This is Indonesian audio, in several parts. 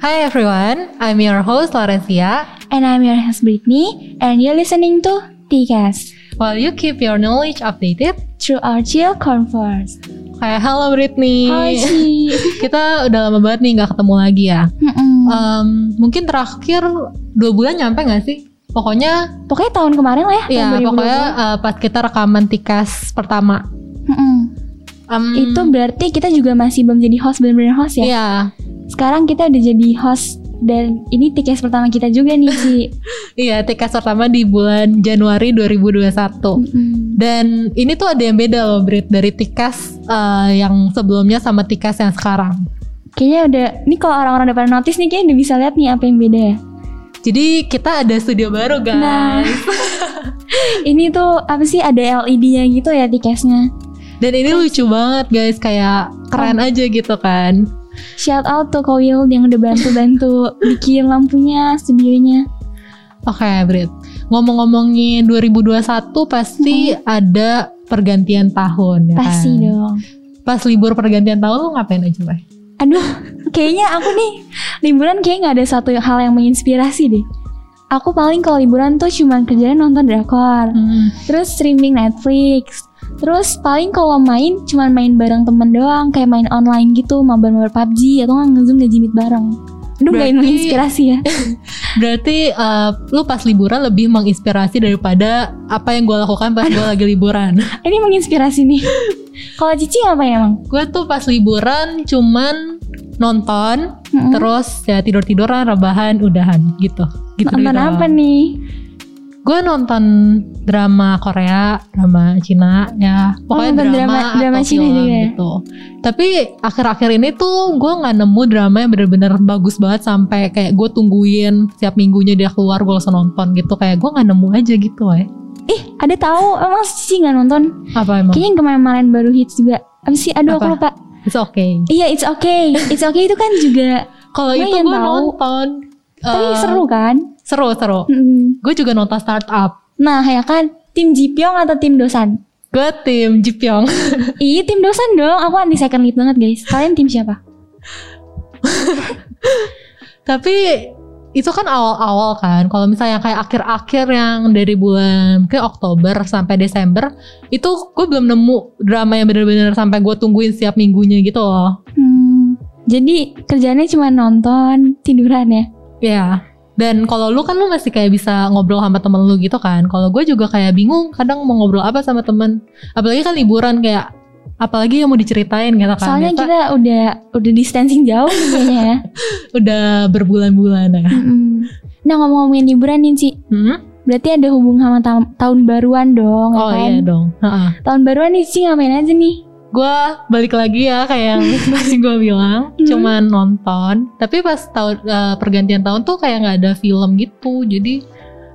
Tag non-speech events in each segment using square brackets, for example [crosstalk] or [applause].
Hi everyone, I'm your host Laurencia. And I'm your host Brittany, and you're listening to TCAS While you keep your knowledge updated, through our chill converse. kayak halo Brittany. Hai [laughs] Ci. Kita udah lama banget nih nggak ketemu lagi ya. Mm-mm. Em, mungkin terakhir dua bulan nyampe nggak sih? Pokoknya, Pokoknya tahun kemarin lah ya. ya 2020. pokoknya eh, pas kita rekaman tikas pertama. Mm-mm. Em, Itu berarti kita juga masih belum jadi host bener-bener host ya. Iya, Sekarang kita udah jadi host dan ini TCAS pertama kita juga nih Ci. [laughs] iya tikas pertama di bulan Januari 2021. Mm-mm. Dan ini tuh ada yang beda loh Brit dari tikas eh, yang sebelumnya sama tikas yang sekarang. Kayaknya udah, ini kalau orang-orang udah pada notice nih kayaknya udah bisa lihat nih apa yang beda ya. Jadi kita ada studio baru guys. Nah, [laughs] ini tuh apa sih ada LED-nya gitu ya TCAS-nya. Dan ini lucu banget guys, kayak keren aja gitu kan. Shout out to Koil yang udah bantu-bantu bikin lampunya, studionya. Oke Brit, ngomong-ngomongin 2021 pasti ada pergantian tahun ya Pasti kan? dong. Pas libur pergantian tahun lu ngapain aja Bay? Aduh, kayaknya aku nih liburan kayak nggak ada satu hal yang menginspirasi deh. Aku paling kalau liburan tuh cuman kerjanya nonton drakor, Hmm. terus streaming Netflix, terus paling kalau main cuman main bareng temen doang, kayak main online gitu, mabar-mabar PUBG atau nggak ngezoom ngejimit bareng. Aduh, Berarti- menginspirasi ya. [laughs] Berarti eh, lu pas liburan lebih menginspirasi daripada apa yang gue lakukan pas gue lagi liburan. [laughs] Ini menginspirasi nih. Kalau Cici ngapain emang? gue tuh pas liburan cuman nonton, Mm-mm. terus ya tidur-tiduran, rebahan, udahan gitu. Gitu Nonton apa nih? Gue nonton drama Korea, drama Cina, ya pokoknya nonton drama, drama- drama atau Cina film juga ya? gitu. Tapi akhir-akhir ini tuh gue nggak nemu drama yang bener-bener bagus banget sampai kayak gue tungguin setiap minggunya dia keluar gue langsung nonton gitu. Kayak gue nggak nemu aja gitu ya. Ih, ada tahu emang Cici nggak nonton? Apa emang? Kayaknya yang kemarin-kemarin baru hits juga. Apa sih? Aduh, aku Apa? lupa. It's okay. Iya, it's okay. It's okay itu kan juga [laughs] Kalau itu gue nonton. Tapi Eh, seru kan? Seru seru. Mm. Gue juga nonton startup. Nah, ya kan tim Jipyong atau tim Dosan? Gue tim Jipyong. [laughs] Iya, tim Dosan dong. Aku anti second lead banget, guys. Kalian tim siapa? [laughs] Tapi itu kan awal-awal kan. Kalau misalnya kayak akhir-akhir yang dari bulan ke Oktober sampai Desember, itu gue belum nemu drama yang bener-bener sampai gue tungguin setiap minggunya gitu loh. Hmm. Jadi kerjanya cuma nonton, tiduran ya. Ya. Dan kalau lu kan lu masih kayak bisa ngobrol sama temen lu gitu kan. Kalau gue juga kayak bingung kadang mau ngobrol apa sama temen. Apalagi kan liburan kayak apalagi yang mau diceritain gitu kan. Soalnya Biasa kita udah udah distancing jauh kayaknya ya. [laughs] udah berbulan-bulan ya. Nah, ngomong-ngomongin liburan nih, Ci. Hmm? Berarti ada hubung sama ta- tahun baruan dong, ya Oh kan? iya dong. Heeh. Tahun baruan nih, Ci ngapain aja nih? Gue balik lagi ya kayak yang [laughs] tadi gue bilang Hmm. cuman nonton. Tapi pas tahun eh, pergantian tahun tuh kayak nggak ada film gitu jadi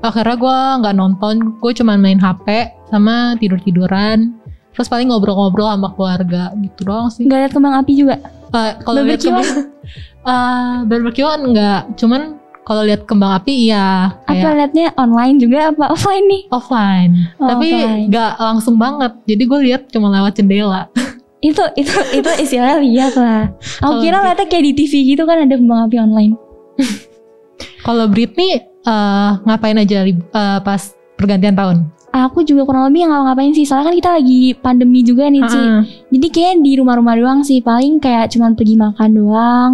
akhirnya gue nggak nonton. Gue cuman main hp sama tidur tiduran terus paling ngobrol-ngobrol sama keluarga gitu doang sih. Gak liat kembang api juga? Eh, kalau lihat kembang eh barbecue enggak cuman kalau lihat kembang api iya Apa liatnya online juga apa offline nih? offline Oh, tapi nggak langsung banget jadi gue lihat cuma lewat jendela [laughs] Itu itu itu istilahnya lihat lah. Aku kira liatnya kayak di TV gitu kan ada kembang api online. [laughs] Kalau Britney eh, ngapain aja eh, pas pergantian tahun? Aku juga kurang lebih nggak ngapain sih, soalnya kan kita lagi pandemi juga nih. Heeh. Jadi kayak di rumah-rumah doang sih, paling kayak cuman pergi makan doang.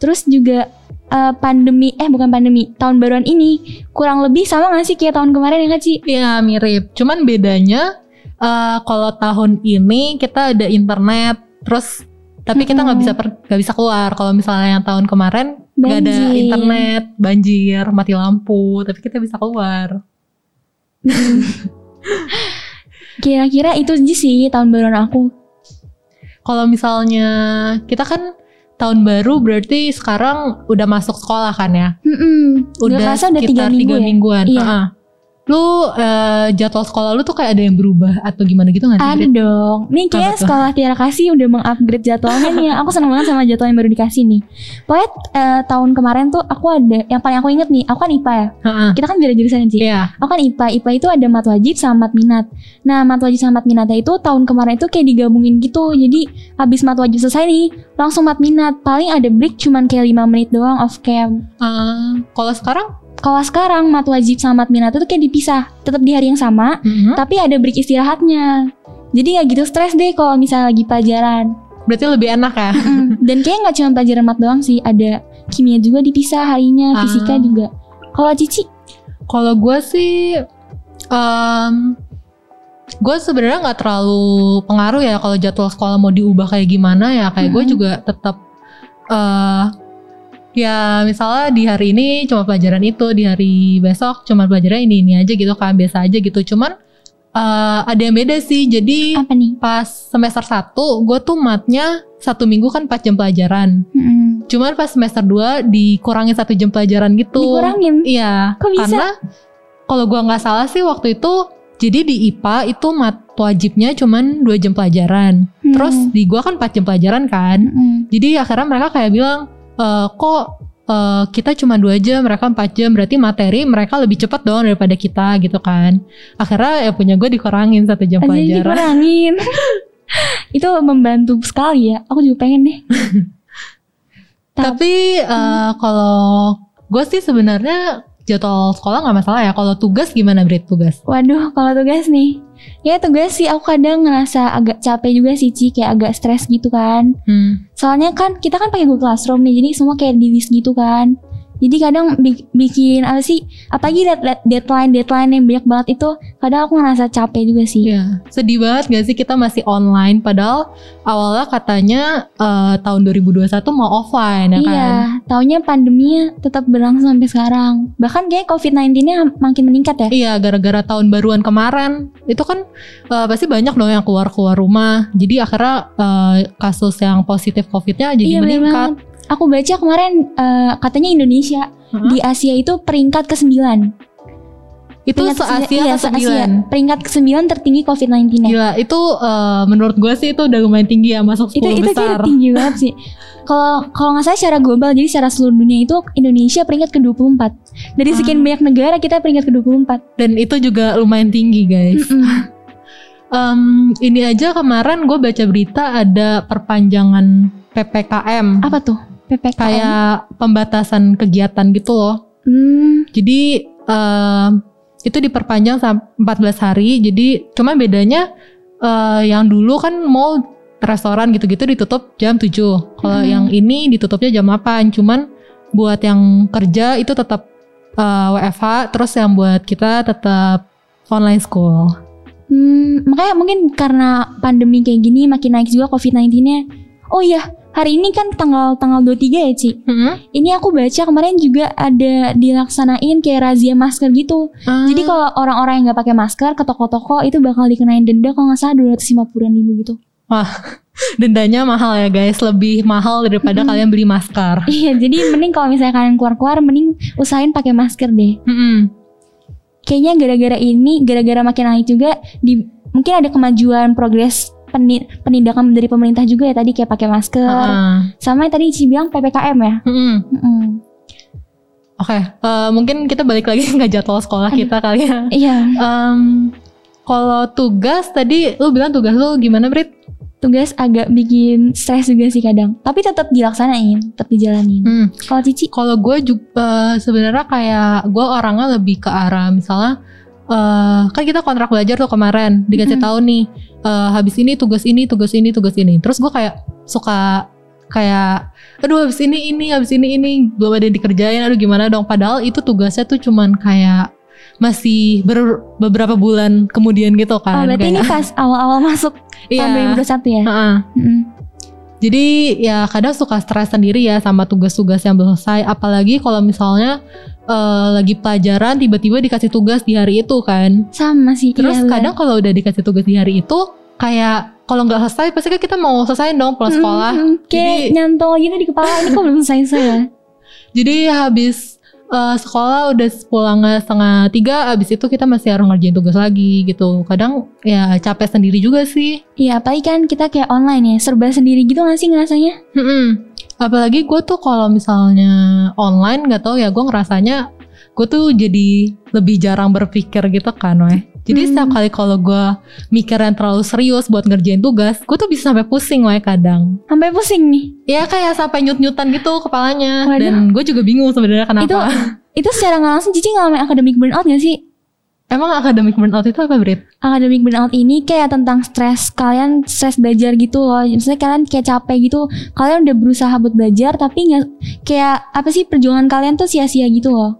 Terus juga eh, pandemi, eh bukan pandemi, tahun baruan ini kurang lebih sama gak sih kayak tahun kemarin ya nggak Ci? Iya mirip. Cuman bedanya eh, kalau tahun ini kita ada internet, terus tapi kita nggak bisa nggak bisa keluar. Kalau misalnya yang tahun kemarin nggak ada internet, banjir, mati lampu, tapi kita bisa keluar. [laughs] Kira-kira itu aja sih tahun baruan aku. Kalau misalnya kita kan tahun baru berarti sekarang udah masuk sekolah kan ya? Mm-mm. Nggak Udah udah tiga sekitar minggu tiga ya? mingguan. Iya. Heeh. Lu eh, jadwal sekolah lu tuh kayak ada yang berubah atau gimana gitu gak sih? Ada dong. Nih tuh? sekolah Tiara Kasih udah mengupgrade jadwalnya nih. [laughs] Aku seneng banget sama jadwal yang baru dikasih nih. Pokoknya eh, tahun kemarin tuh aku ada yang paling aku inget nih. Aku kan IPA ya. Heeh. Kita kan beda jurusan sih. Iya. Aku kan IPA. IPA itu ada mat wajib sama mat minat. Nah mat wajib sama mat minatnya itu tahun kemarin itu kayak digabungin gitu. Jadi habis mat wajib selesai nih langsung mat minat. Paling ada break cuman kayak 5 menit doang off cam. Eh, kalau sekarang? Kalau sekarang mat wajib sama mat minat itu kayak dipisah. Tetap di hari yang sama. Mhm. Tapi ada break istirahatnya. Jadi gak gitu stres deh kalau misalnya lagi pelajaran. Berarti lebih enak ya? Dan kayaknya nggak cuma pelajaran mat doang sih, ada kimia juga dipisah harinya, Ah. fisika juga. Kalau Cici, Kalau gue sih, em gue sebenarnya nggak terlalu pengaruh ya kalau jadwal sekolah mau diubah kayak gimana ya. Kayak gue Mhm. juga tetap eh ya misalnya di hari ini cuma pelajaran itu, di hari besok cuma pelajaran ini ini aja gitu kan biasa aja gitu. Cuman eh ada yang beda sih. Jadi apa nih? pas semester 1 gue tuh matnya satu minggu kan 4 jam pelajaran. Mm-mm. Cuman pas semester 2 dikurangin satu jam pelajaran gitu. Dikurangin. Iya. Kok bisa? Karena kalau gua nggak salah sih waktu itu jadi di IPA itu mat wajibnya cuman 2 jam pelajaran. Hmm. Terus di gua kan 4 jam pelajaran kan. Mm-mm. Jadi akhirnya mereka kayak bilang e, kok eh, kita cuma dua jam, mereka 4 jam, berarti materi mereka lebih cepat dong daripada kita gitu kan. Akhirnya ya punya gue dikurangin satu jam Aja pelajaran. dikurangin. [laughs] itu membantu sekali ya. Aku juga pengen deh. [laughs] Tapi eh, kalau gue sih sebenarnya jadwal sekolah nggak masalah ya. Kalau tugas gimana Brit tugas? Waduh, kalau tugas nih. Ya tugas sih aku kadang ngerasa agak capek juga sih Ci, kayak agak stres gitu kan. Hmm. Soalnya kan kita kan pakai Google Classroom nih, jadi semua kayak di list gitu kan. Jadi kadang bi- bikin apa sih? Apalagi dead- deadline deadline yang banyak banget itu, kadang aku ngerasa capek juga sih. Iya, sedih banget gak sih kita masih online padahal awalnya katanya eh, tahun 2021 mau offline ya kan. Iya, taunya pandeminya tetap berlangsung sampai sekarang. Bahkan kayak COVID-19-nya makin meningkat ya. Iya, gara-gara tahun baruan kemarin itu kan eh, pasti banyak dong yang keluar-keluar rumah. Jadi akhirnya eh, kasus yang positif COVID-nya jadi Iya, meningkat. Aku baca kemarin eh, katanya Indonesia Heeh. di Asia itu peringkat ke-9. Itu Peringkat se-Asia ke- iya, ke-9. se-Asia. Peringkat ke-9 tertinggi COVID-19-nya. Gila, itu eh, menurut gue sih itu udah lumayan tinggi ya masuk 10 itu itu besar. kayak tinggi banget sih. Kalau kalau nggak salah secara global jadi secara seluruh dunia itu Indonesia peringkat ke-24. Dari sekian Ah. banyak negara kita peringkat ke-24. Dan itu juga lumayan tinggi guys. [laughs] Em, ini aja kemarin gue baca berita ada perpanjangan PPKM. Apa tuh? PPKM. kayak pembatasan kegiatan gitu loh. Hmm, Jadi eh, itu diperpanjang sampai 14 hari. Jadi cuma bedanya eh, yang dulu kan mall restoran gitu-gitu ditutup jam 7. Kalau Hmm. yang ini ditutupnya jam 8. Cuman buat yang kerja itu tetap eh, WFH, terus yang buat kita tetap online school. hmm, makanya mungkin karena pandemi kayak gini makin naik juga COVID-19-nya. Oh iya, hari ini kan tanggal tanggal 23 ya, Ci. Hmm? Ini aku baca kemarin juga ada dilaksanain kayak razia masker gitu. Jadi kalau orang-orang yang nggak pakai masker ke toko-toko itu bakal dikenain denda kalau nggak salah 250 ribu gitu. [laughs] dendanya mahal ya guys, lebih mahal daripada Mm-mm. kalian beli masker. [laughs] Iya, jadi mending kalau misalnya kalian keluar-keluar mending usahain pakai masker deh. Mm-mm. Kayaknya gara-gara ini, gara-gara makin naik juga di mungkin ada kemajuan progres penindakan dari pemerintah juga ya tadi kayak pakai masker. Ah. Sama yang tadi Ci bilang PPKM ya. Mm-mm. Mm-mm. Oke, eh, mungkin kita balik lagi [laughs] ke jadwal sekolah kita kali ya. Iya, Em, kalau tugas tadi lu bilang tugas lu gimana Brit? tugas agak bikin stres juga sih kadang. Tapi tetap dilaksanain, tetap dijalanin. Hmm, Kalau Cici, kalau gue juga sebenarnya kayak gue orangnya lebih ke arah misalnya eh, kan kita kontrak belajar tuh kemarin dikasih Mm-mm. tahu nih eh, habis ini tugas ini tugas ini tugas ini. Terus gue kayak suka kayak aduh habis ini ini habis ini ini belum ada yang dikerjain aduh gimana dong padahal itu tugasnya tuh cuman kayak masih ber- beberapa bulan kemudian gitu oh kan berarti ini kayak- pas awal-awal masuk [laughs] tahun 2021 ya? Heeh. Mm-mm. Jadi ya kadang suka stres sendiri ya sama tugas-tugas yang belum selesai. Apalagi kalau misalnya eh, lagi pelajaran tiba-tiba dikasih tugas di hari itu kan. Sama sih. Terus iya, bener. kadang kalau udah dikasih tugas di hari itu kayak kalau nggak selesai pasti kan kita mau selesai dong pulang sekolah. Mm, kayak Jadi- nyantol gitu di kepala ini kok belum selesai ya? [laughs] Jadi habis eh, sekolah udah pulangnya setengah tiga, abis itu kita masih harus ngerjain tugas lagi gitu. Kadang ya capek sendiri juga sih. Iya, apalagi kan kita kayak online ya, serba sendiri gitu gak sih ngerasanya? Mm-mm. Apalagi gue tuh kalau misalnya online nggak tahu ya gue ngerasanya gue tuh jadi lebih jarang berpikir gitu kan, weh. Jadi Hmm. setiap kali kalau gue mikir yang terlalu serius buat ngerjain tugas, gue tuh bisa sampai pusing, weh kadang. Sampai pusing nih. Ya kayak sampai nyut-nyutan gitu kepalanya. Waduh. Dan gue juga bingung sebenarnya kenapa. Itu itu secara nggak langsung Cici ngalamin academic burnout gak sih? Emang akademik burnout itu apa, Brit? Academic burnout ini kayak tentang stres kalian stres belajar gitu loh. Misalnya kalian kayak capek gitu, kalian udah berusaha buat belajar tapi nggak kayak apa sih perjuangan kalian tuh sia-sia gitu loh.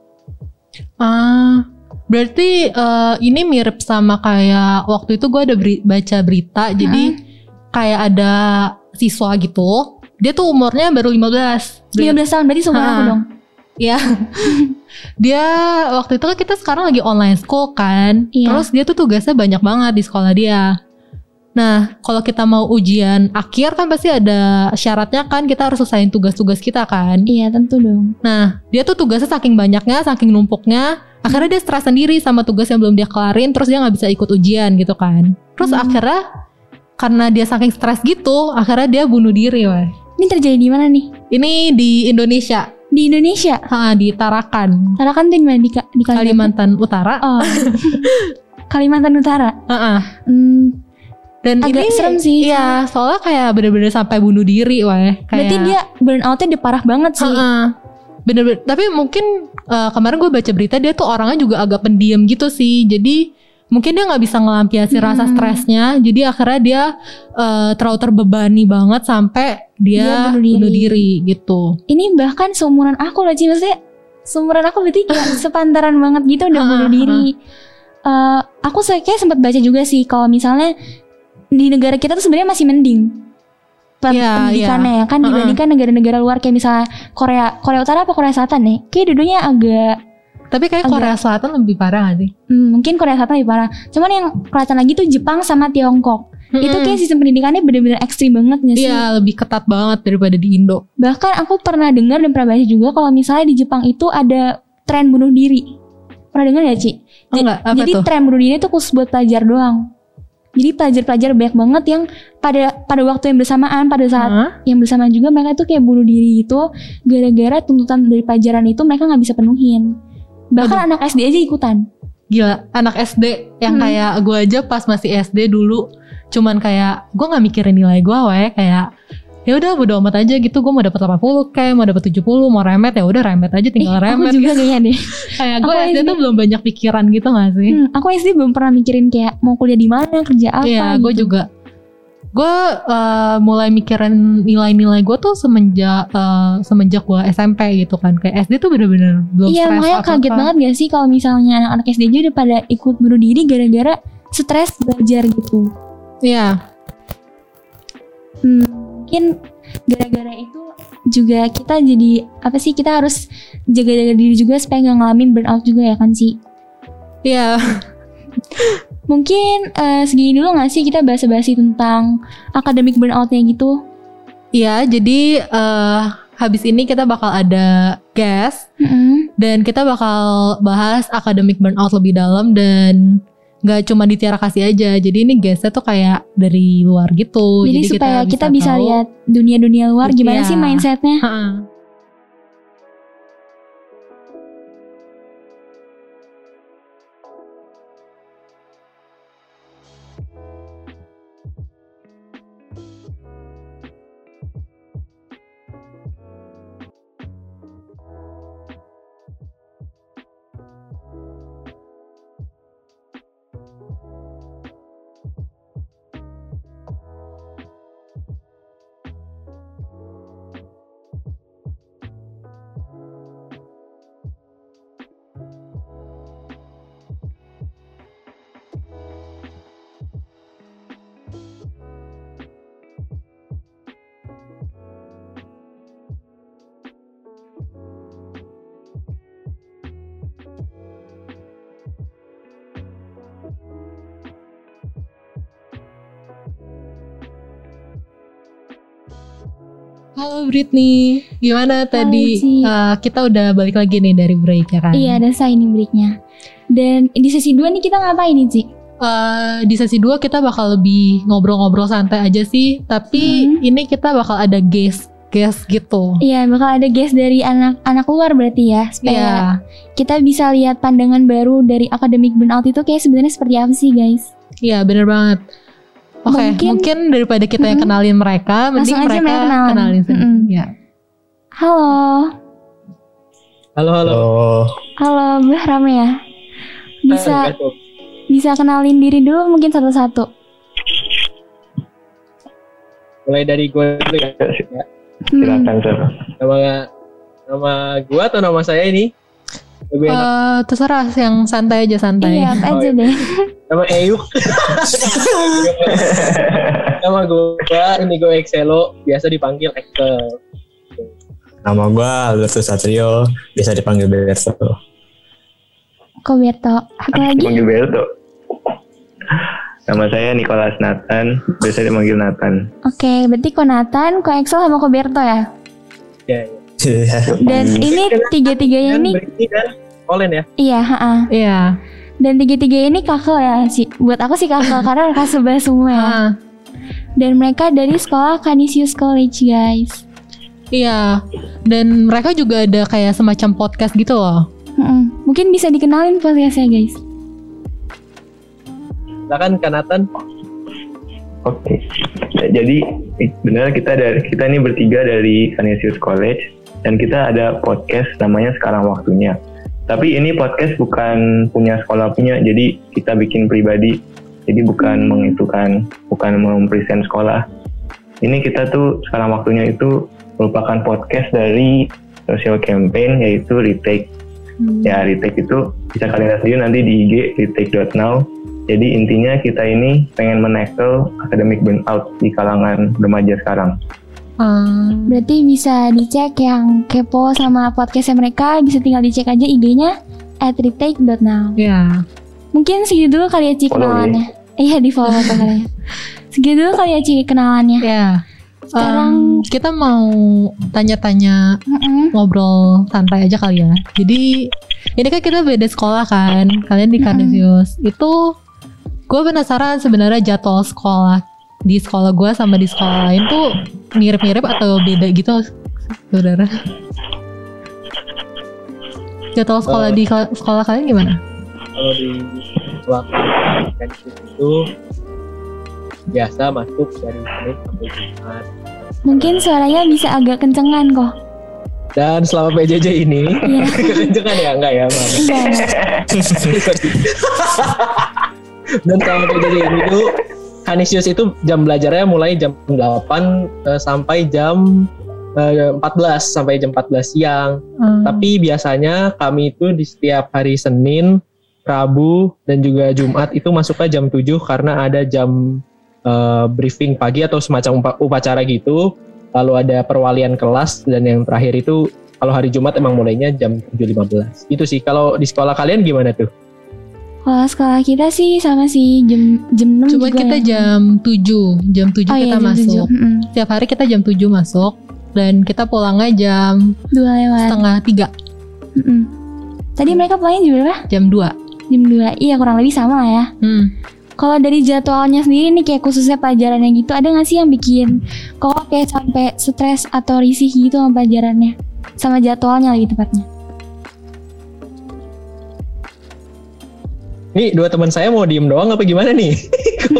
Ah, berarti eh, ini mirip sama kayak waktu itu gue ada beri- baca berita, jadi kayak ada siswa gitu, dia tuh umurnya baru 15. 15 tahun berarti seumuran aku dong. Ya, [laughs] dia waktu itu kan kita sekarang lagi online school kan, Iya. terus dia tuh tugasnya banyak banget di sekolah dia. Nah, kalau kita mau ujian akhir kan pasti ada syaratnya kan kita harus selesaiin tugas-tugas kita kan. Iya tentu dong. Nah, dia tuh tugasnya saking banyaknya, saking numpuknya, akhirnya dia stres sendiri sama tugas yang belum dia kelarin, terus dia nggak bisa ikut ujian gitu kan. Terus Hmm. akhirnya karena dia saking stres gitu, akhirnya dia bunuh diri, weh. Ini terjadi di mana nih? Ini di Indonesia, Di Indonesia. ha, di Tarakan, Karena kan tuh di mana di, Ka- di Kalimantan. Kalimantan Utara. Oh. [laughs] Kalimantan Utara. Ha-ha. Hmm, Dan Agak ini serem sih. Iya, soalnya kayak bener-bener sampai bunuh diri, weh. Kayak, berarti dia burnoutnya udah parah banget sih. Ha-ha. Bener-bener. Tapi mungkin eh, kemarin gue baca berita dia tuh orangnya juga agak pendiam gitu sih. Jadi mungkin dia nggak bisa ngelampiasi rasa Hmm. stresnya. Jadi akhirnya dia eh, terlalu terbebani banget sampai dia, Dia bunuh diri. bunuh diri gitu. Ini bahkan seumuran aku loh Ci Maksudnya seumuran aku berarti kayak [laughs] sepantaran banget gitu udah bunuh diri Eh, Aku kayak sempat baca juga sih Kalau misalnya di negara kita tuh sebenarnya masih mending Iya, pendidikannya ya kan Ha, ha. dibandingkan negara-negara luar kayak misalnya Korea Korea Utara apa Korea Selatan nih kayak dua-duanya agak Tapi kayak Agak- Korea Selatan lebih parah gak sih? hmm, mungkin Korea Selatan lebih parah cuman yang kelihatan lagi tuh Jepang sama Tiongkok itu Mm-mm. kayak sistem pendidikannya bener-bener ekstrim banget gak sih Iya lebih ketat banget daripada di Indo. Bahkan aku pernah dengar dan pernah baca juga kalau misalnya di Jepang itu ada tren bunuh diri. Pernah dengar gak Ci? Oh, enggak, apa Jadi tuh? tren bunuh diri itu khusus buat pelajar doang. Jadi pelajar-pelajar banyak banget yang pada pada waktu yang bersamaan pada saat Hah? yang bersamaan juga mereka tuh kayak bunuh diri gitu gara-gara tuntutan dari pelajaran itu mereka nggak bisa penuhin. Bahkan anak SD aja ikutan. Gila, anak SD yang Hmm. kayak gue aja pas masih SD dulu cuman kayak gue nggak mikirin nilai gue weh kayak ya udah bodo amat aja gitu gue mau dapat 80 kayak mau dapat 70 mau remet ya udah remet aja tinggal aku remet juga gitu. kayaknya deh. [laughs] kayak gue aku SD SD. tuh belum banyak pikiran gitu gak sih Hmm, aku SD belum pernah mikirin kayak mau kuliah di mana, kerja apa Iya gue gitu. juga gue eh, mulai mikirin nilai-nilai gue tuh semenjak eh, semenjak gue SMP gitu kan kayak SD tuh bener-bener belum Iya makanya apa-apa. kaget banget gak sih kalau misalnya anak-anak SD aja udah pada ikut bunuh diri gara-gara stres belajar gitu. Iya Hmm, mungkin gara-gara itu juga kita jadi apa sih kita harus jaga-jaga diri juga supaya nggak ngalamin burnout juga ya kan sih. iya [laughs] Mungkin eh, segini dulu gak sih kita bahas-bahasi tentang akademik burnoutnya gitu. iya jadi eh, habis ini kita bakal ada guest Mm-mm. dan kita bakal bahas akademik burnout lebih dalam dan nggak cuma di Tiara kasih aja jadi ini guestnya tuh kayak dari luar gitu Jadi, supaya kita, bisa, tahu- lihat dunia-dunia luar gimana Iya. sih mindsetnya. Halo Britney, gimana tadi Ci. eh, kita udah balik lagi nih dari break ya kan? Iya, ada saya ini breaknya. Dan di sesi 2 nih kita ngapain nih, Ci? Eh, di sesi 2 kita bakal lebih ngobrol-ngobrol santai aja sih, tapi Hmm. ini kita bakal ada guest guest gitu. Iya, bakal ada guest dari anak-anak luar berarti ya, supaya Iya, kita bisa lihat pandangan baru dari akademik burnout itu kayak sebenarnya seperti apa sih, guys? iya bener banget. Oke, Mungkin- mungkin, daripada kita yang kenalin mereka, mending aja mereka kenalin sendiri. Mm-mm. Ya. Halo. Halo, halo. Halo, Halo, Mbah Rame ya. Bisa Hai, bisa kenalin diri dulu mungkin satu-satu. Mulai dari gue dulu ya. Hmm. silakan sir. Nama nama gue atau nama saya ini? Lebih enak. Eh, terserah yang santai aja santai. Iya, apa Oh, aja iya. deh. Nama Eyuk. nama gue ini gue Excelo, biasa dipanggil Excel. Nama gue Alberto Satrio, bisa dipanggil Berto. Kok Berto? Apa lagi? Dipanggil Berto. Nama saya Nicholas Nathan, biasa dipanggil Nathan. Oke, berarti kok Nathan, kok Excel sama kok Berto ya? Ya, ya. Dan ini tiga-tiganya Dan ini dan Olen ya. iya, ha Iya. Dan tiga-tiga ini kakak ya sih. Buat aku sih kakak [laughs] karena kakak sebelah semua ya. Dan mereka dari sekolah Canisius College, guys. iya. Dan mereka juga ada kayak semacam podcast gitu loh. Mm-mm. Mungkin bisa dikenalin podcastnya, guys. Silakan Kanatan. Oke. Jadi benar kita dari kita ini bertiga dari Canisius College dan kita ada podcast namanya Sekarang Waktunya. Tapi ini podcast bukan punya sekolah punya, jadi kita bikin pribadi. Jadi bukan mengitukan, bukan mempresent sekolah. Ini kita tuh sekarang waktunya itu merupakan podcast dari social campaign yaitu retake. Ya retake itu bisa kalian lihat sendiri nanti di IG retake.now. Jadi intinya kita ini pengen menekel academic burnout di kalangan remaja sekarang. Ah, Berarti bisa dicek yang kepo sama podcastnya mereka bisa tinggal dicek aja IG-nya at retake.now. Iya. Mungkin segitu dulu kali ya Ci Follow kenalannya. Iya di follow kalian. Segitu dulu kali ya Ci kenalannya. Ya. Sekarang- Em, kita mau tanya-tanya ngobrol santai aja kali ya. Jadi ini kan kita beda sekolah kan. Kalian di Mm-mm. Canisius. Itu gue penasaran sebenarnya jadwal sekolah di sekolah gue sama di sekolah lain tuh mirip-mirip atau beda gitu saudara? Jadwal sekolah Eh. di sekolah kalian gimana? Kalau di belakang kan itu biasa masuk dari Senin sampai Jumat. Mungkin suaranya bisa agak kencengan kok. Dan selama PJJ ini, Iya. [laughs] kekencengan ya enggak ya, enggak. [laughs] Dan selama PJJ ini tuh Canisius itu jam belajarnya mulai jam 8 eh, sampai jam eh, 14 sampai jam 14 siang. Hmm. Tapi biasanya kami itu di setiap hari Senin, Rabu dan juga Jumat itu masuknya jam 7 karena ada jam eh, briefing pagi atau semacam upa- upacara gitu. Lalu ada perwalian kelas dan yang terakhir itu kalau hari Jumat emang mulainya jam 7.15. Itu sih. Kalau di sekolah kalian gimana tuh? Kalau sekolah kita sih sama sih jam jam 6 Cuma juga kita ya. jam 7, jam 7 oh, iya, kita jam masuk. 7. Mm-mm. Setiap hari kita jam 7 masuk dan kita pulangnya jam Dua lewat. setengah tiga, Mm-mm. Tadi mereka pulangnya jam berapa? jam 2. Jam 2. Iya kurang lebih sama lah ya. Hmm. Kalau dari jadwalnya sendiri nih kayak khususnya pelajarannya gitu ada nggak sih yang bikin kok kayak sampai stres atau risih gitu sama pelajarannya? Sama jadwalnya lebih tepatnya. Nih dua teman saya mau diem doang apa gimana nih?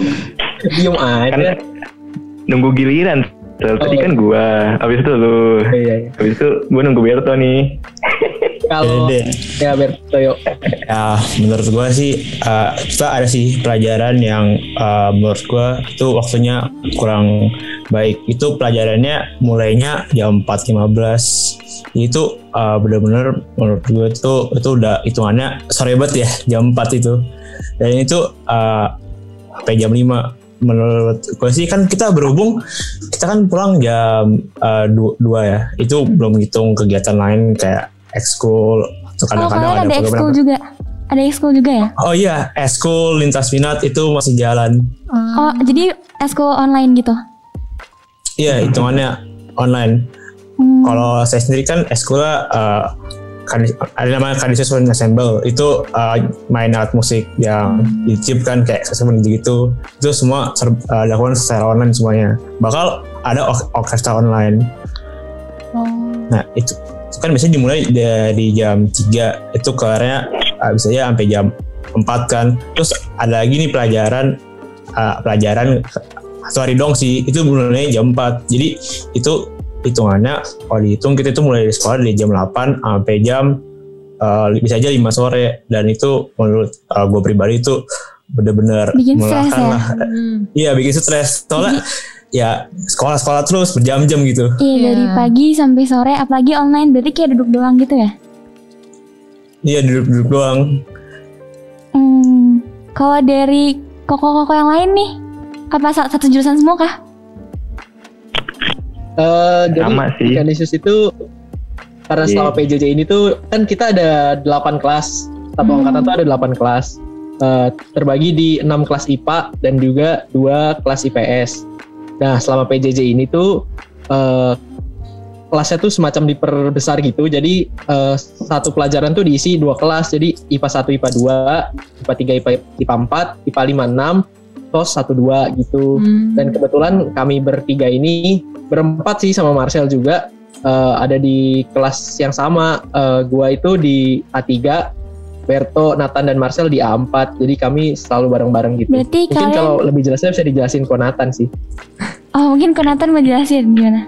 [laughs] diem Kan aja. nunggu giliran. Tadi Oh. kan gua, habis itu lu, Iya, iya. habis itu gua nunggu Berto nih. Kalau ya Berto yuk. Ya, menurut gua sih uh, kita ada sih pelajaran yang uh, menurut gua itu waktunya kurang baik. Itu pelajarannya mulainya jam 4.15. Itu uh, bener-bener menurut gua itu itu udah hitungannya sore banget ya jam 4 itu. Dan itu uh, sampai jam 5 menurut gue sih kan kita berhubung kita kan pulang jam uh, 2, ya itu belum hitung kegiatan lain kayak ekskul atau Oh kadang-kadang kalian ada program ekskul juga? Ada ekskul juga ya? Oh iya, eskul lintas minat itu masih jalan. Oh jadi ekskul online gitu? Iya, hitungannya online. Hmm. Kalau saya sendiri kan eskulnya uh, Kadis- ada namanya Kadisius Ensemble itu uh, main alat musik yang dicip kan kayak gitu itu semua ser- uh, dilakukan secara online semuanya bakal ada or- orkestra online Oh. nah itu, itu kan biasanya dimulai dari jam 3 itu kelarnya bisa aja sampai jam 4 kan terus ada lagi nih pelajaran uh, pelajaran satu hari dong sih itu mulai jam 4 jadi itu hitungannya kalau dihitung kita itu mulai di sekolah dari jam 8 sampai jam uh, bisa aja 5 sore dan itu menurut uh, gue pribadi itu bener-bener Bikin stres melelahkan ya? lah. Hmm. Iya bikin stres soalnya [laughs] ya sekolah-sekolah terus berjam-jam gitu. Iya dari Iya. pagi sampai sore apalagi online berarti kayak duduk doang gitu ya. Iya duduk-duduk doang. Hmm. Kalau dari koko-koko yang lain nih apa sa- satu jurusan semua kah? Eh, jadi Sama sih. Itu karena Iya. selama PJJ ini tuh kan kita ada 8 kelas. Satu Hmm. angkatan tuh ada 8 kelas. Eh, terbagi di 6 kelas IPA dan juga 2 kelas IPS. Nah, selama PJJ ini tuh eh, kelasnya tuh semacam diperbesar gitu. Jadi eh, satu pelajaran tuh diisi dua kelas. Jadi IPA 1, IPA 2, IPA 3, IPA, IPA 4, IPA 5, 6, TOS 1, 2 gitu. Hmm. Dan kebetulan kami bertiga ini berempat sih sama Marcel juga eh, ada di kelas yang sama. Eh, gua itu di A3, Berto, Nathan dan Marcel di A4. Jadi kami selalu bareng-bareng gitu. Berarti Mungkin kalian kalau lebih jelasnya bisa dijelasin ke Nathan sih. [laughs] Oh mungkin Konatan mau jelasin gimana?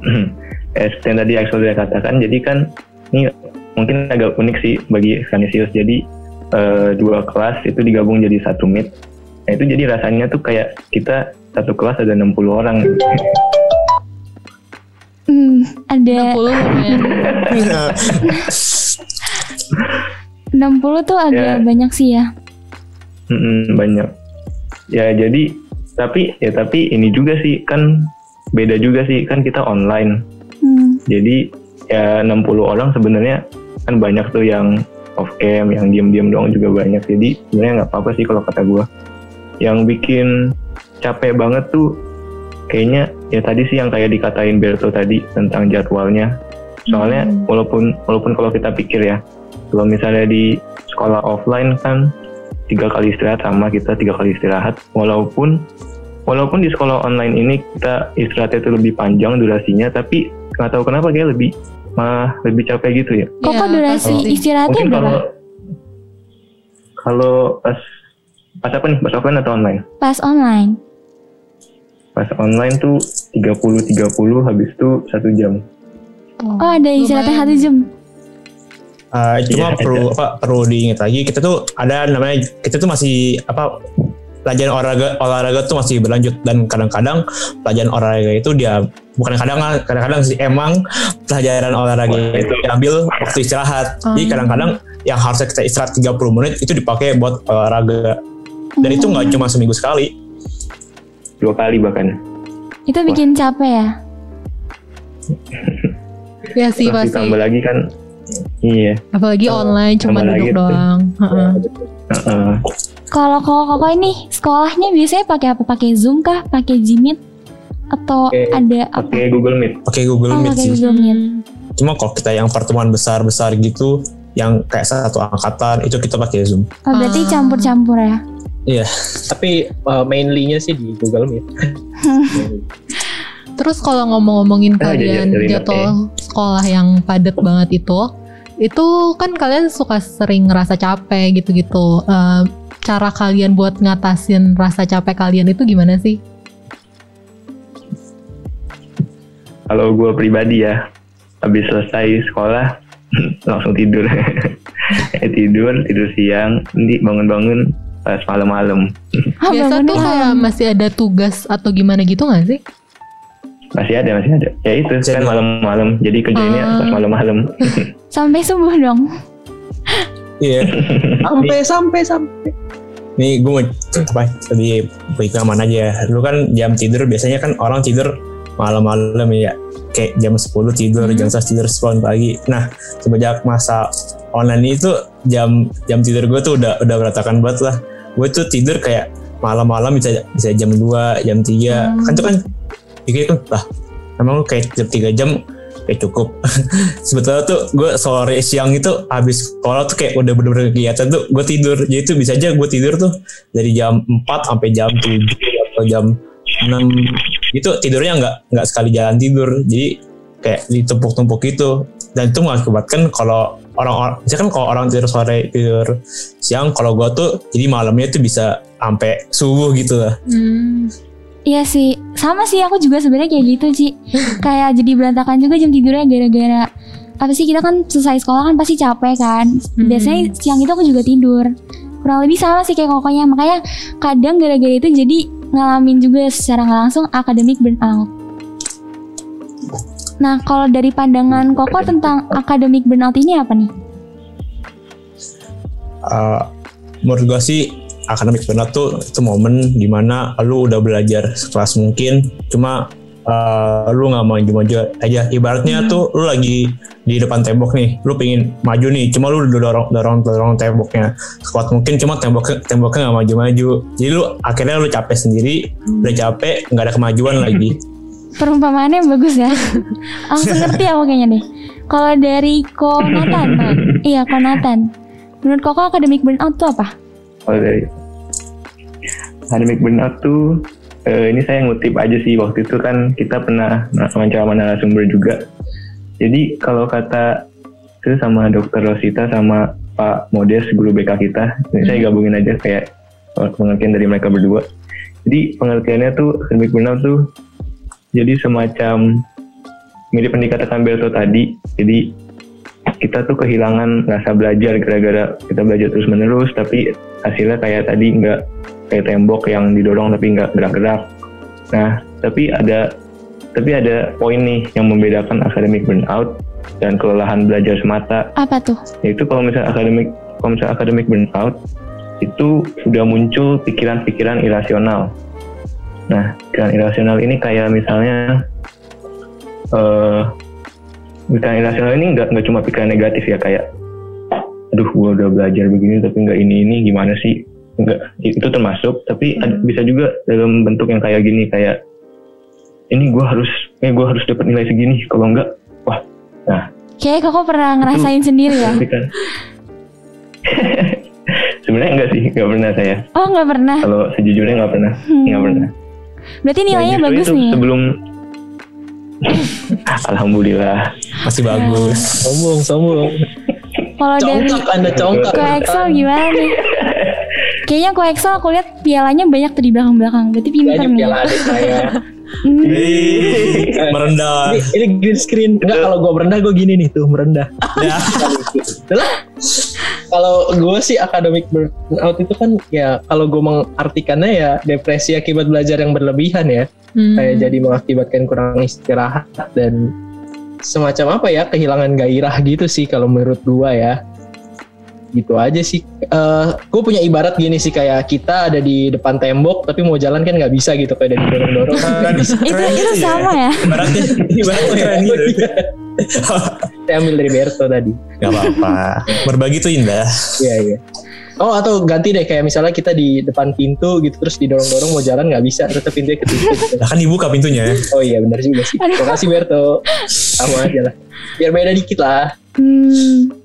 [clears throat] Eh, seperti yang tadi Axel sudah katakan, jadi kan ini mungkin agak unik sih bagi Canisius. Jadi eh, dua kelas itu digabung jadi satu meet. Nah itu jadi rasanya tuh kayak kita satu kelas ada 60 orang. Hmm, ada 60 lumayan. [laughs] [laughs] 60 tuh agak Ya. banyak sih ya. Mm-mm, banyak. Ya jadi tapi ya tapi ini juga sih kan beda juga sih kan kita online. Hmm. Jadi ya 60 orang sebenarnya kan banyak tuh yang off cam, yang diam-diam doang juga banyak. Jadi sebenarnya nggak apa-apa sih kalau kata gua. Yang bikin capek banget tuh kayaknya ya tadi sih yang kayak dikatain Berto tadi tentang jadwalnya. Soalnya Hmm. walaupun walaupun kalau kita pikir ya, kalau misalnya di sekolah offline kan tiga kali istirahat sama kita tiga kali istirahat. Walaupun walaupun di sekolah online ini kita istirahatnya itu lebih panjang durasinya, tapi nggak tahu kenapa kayak lebih malah lebih capek gitu ya. Kok kok durasi pasti. istirahatnya Mungkin berapa? kalau kalau pas pas apa nih? Pas offline atau online? Pas online. Pas online tuh 30 30 habis itu satu jam. Oh ada istirahatnya satu jam. Uh, cuma Iya, perlu apa perlu diingat lagi. Kita tuh ada namanya kita tuh masih apa pelajaran olahraga olahraga tuh masih berlanjut. Dan kadang-kadang pelajaran olahraga itu dia bukan kadang kadang-kadang sih emang pelajaran olahraga Wah, itu. diambil waktu istirahat. Jadi Hmm. kadang-kadang yang harusnya kita istirahat 30 menit itu dipakai buat olahraga. Dan itu nggak cuma seminggu sekali. Dua kali bahkan. Itu bikin capek ya. [laughs] Ya sih pasti. ditambah lagi kan iya. Apalagi online cuma duduk lagi tuh. doang. Heeh. Heeh. Kalau koko-koko ini sekolahnya biasanya pakai apa? Pakai Zoom kah? Pakai Gmeet? Atau Oke, ada apa? Pakai Google Meet. pakai Google Oh, Meet pakai sih Google Meet. Cuma kalau kita yang pertemuan besar-besar gitu yang kayak satu angkatan itu kita pakai Zoom Oh, berarti Ah. campur-campur ya. Tapi uh, mainly-nya sih di Google Meet. Terus kalau ngomong-ngomongin Ah, kalian jadi- jadi jadwal sekolah yang padat banget itu, itu kan kalian suka sering ngerasa capek gitu-gitu. Eh, cara kalian buat ngatasin rasa capek kalian itu gimana sih? Kalau gue pribadi ya, habis selesai sekolah [laughs] langsung tidur. [laughs] Eh, tidur, tidur siang, nanti bangun-bangun pas malam-malam. Biasa tuh kayak masih ada tugas atau gimana gitu gak sih? Masih ada, masih ada. Ya itu Masih kan malam-malam. Jadi kerjanya Ah. pas malam-malam. [laughs] [laughs] Sampai subuh dong. iya [laughs] Sampai sampai sampai. Nih gue mau apa tadi pengalaman aja. Dulu kan jam tidur biasanya kan orang tidur malam-malam ya. Kayak jam 10 tidur, Hmm. jam 11 tidur 10 pagi. Nah, semenjak masa online itu jam jam tidur gue tuh udah udah berantakan banget lah. Gue tuh tidur kayak malam-malam bisa bisa jam 2, jam 3. Hmm. Kan tuh kan pikir kan lah emang lu kayak tiap tiga jam kayak cukup. [laughs] Sebetulnya tuh gue sore siang itu habis sekolah tuh kayak udah bener-bener kegiatan tuh gue tidur. Jadi tuh bisa aja gue tidur tuh dari jam 4 sampai jam 7 atau jam 6 itu tidurnya nggak nggak sekali jalan tidur. Jadi kayak ditumpuk-tumpuk gitu. Dan itu mengakibatkan kalau orang-orang misalkan kalau orang tidur sore tidur siang kalau gue tuh jadi malamnya tuh bisa sampai subuh gitu lah. Hmm. Iya sih, sama sih aku juga sebenarnya kayak gitu sih. [laughs] kayak jadi berantakan juga jam tidurnya gara-gara apa sih kita kan selesai sekolah kan pasti capek kan. Hmm. Biasanya siang itu aku juga tidur. Kurang lebih sama sih kayak kokonya. Makanya kadang gara-gara itu jadi ngalamin juga secara nggak langsung academic burnout. Nah, kalau dari pandangan Koko tentang academic burnout ini apa nih? Uh, menurut gue sih akademik burnout tuh itu momen di mana lu udah belajar sekelas mungkin cuma uh, lu nggak maju-maju aja ibaratnya tuh lu lagi di depan tembok nih lu pengen maju nih cuma lu udah dorong dorong dorong temboknya sekuat mungkin cuma temboknya temboknya nggak maju-maju jadi lu akhirnya lu capek sendiri udah capek nggak ada kemajuan [laughs] lagi Perumpamaannya bagus ya. [laughs] Langsung ngerti aku kayaknya deh. Kalau dari Ko Nathan, Nah, [laughs] iya Ko Nathan. Menurut Koko academic burnout tuh apa? Kalau dari academic burnout tuh eh, ini saya ngutip aja sih waktu itu kan kita pernah wawancara narasumber juga. Jadi kalau kata itu sama Dokter Rosita sama Pak Modes guru BK kita, ini saya gabungin aja kayak pengertian dari mereka berdua. Jadi pengertiannya tuh academic burnout tuh jadi semacam mirip yang dikatakan Berto tadi. Jadi kita tuh kehilangan rasa belajar gara-gara kita belajar terus menerus tapi hasilnya kayak tadi nggak kayak tembok yang didorong tapi nggak gerak-gerak. Nah tapi ada tapi ada poin nih yang membedakan academic burnout dan kelelahan belajar semata. Apa tuh? yaitu kalau misalnya akademik kalau misalnya academic burnout itu sudah muncul pikiran-pikiran irasional. Nah pikiran irasional ini kayak misalnya eh pikiran irasional ini nggak nggak cuma pikiran negatif ya kayak aduh gua udah belajar begini tapi nggak ini ini gimana sih nggak itu termasuk tapi ad- bisa juga dalam bentuk yang kayak gini kayak ini gua harus eh gua harus dapat nilai segini kalau enggak wah nah Kayaknya Koko pernah ngerasain sendiri ya? [laughs] kan sebenarnya enggak sih nggak pernah saya Oh nggak pernah. kalau sejujurnya nggak pernah Hmm. nggak pernah Berarti nilainya Nah, bagus itu nih. sebelum alhamdulillah masih bagus Sombong, sombong. Kalau dari Congkak, anda congkak. Ko Excel gimana nih? Kayaknya Ko Excel aku lihat pialanya banyak tuh di belakang-belakang. Berarti pinter Kayaknya nih. piala adik saya. Hmm. Merendah Ini, ini green screen. Enggak, kalau gue merendah gue gini nih tuh merendah. ya. Kalau gue sih akademik burnout itu kan ya kalau gue mengartikannya ya depresi akibat belajar yang berlebihan ya. Hmm. Kayak jadi mengakibatkan kurang istirahat dan semacam apa ya kehilangan gairah gitu sih kalau menurut gue ya. Gitu aja sih. Eh gue punya ibarat gini sih kayak kita ada di depan tembok tapi mau jalan kan nggak bisa gitu kayak ada didorong-dorong. Nggak bisa. itu itu gitu ya. sama ya. ibaratnya ibaratnya keren gitu Saya ambil dari Berto tadi. Gak apa-apa. Berbagi tuh indah. Iya iya. Oh atau ganti deh kayak misalnya kita di depan pintu gitu terus didorong-dorong mau jalan nggak bisa tetap pintunya ketutup. gitu. Lah kan dibuka pintunya. Oh iya benar juga sih. Terima kasih Berto. Sama aja lah. Biar beda dikit lah. Hmm.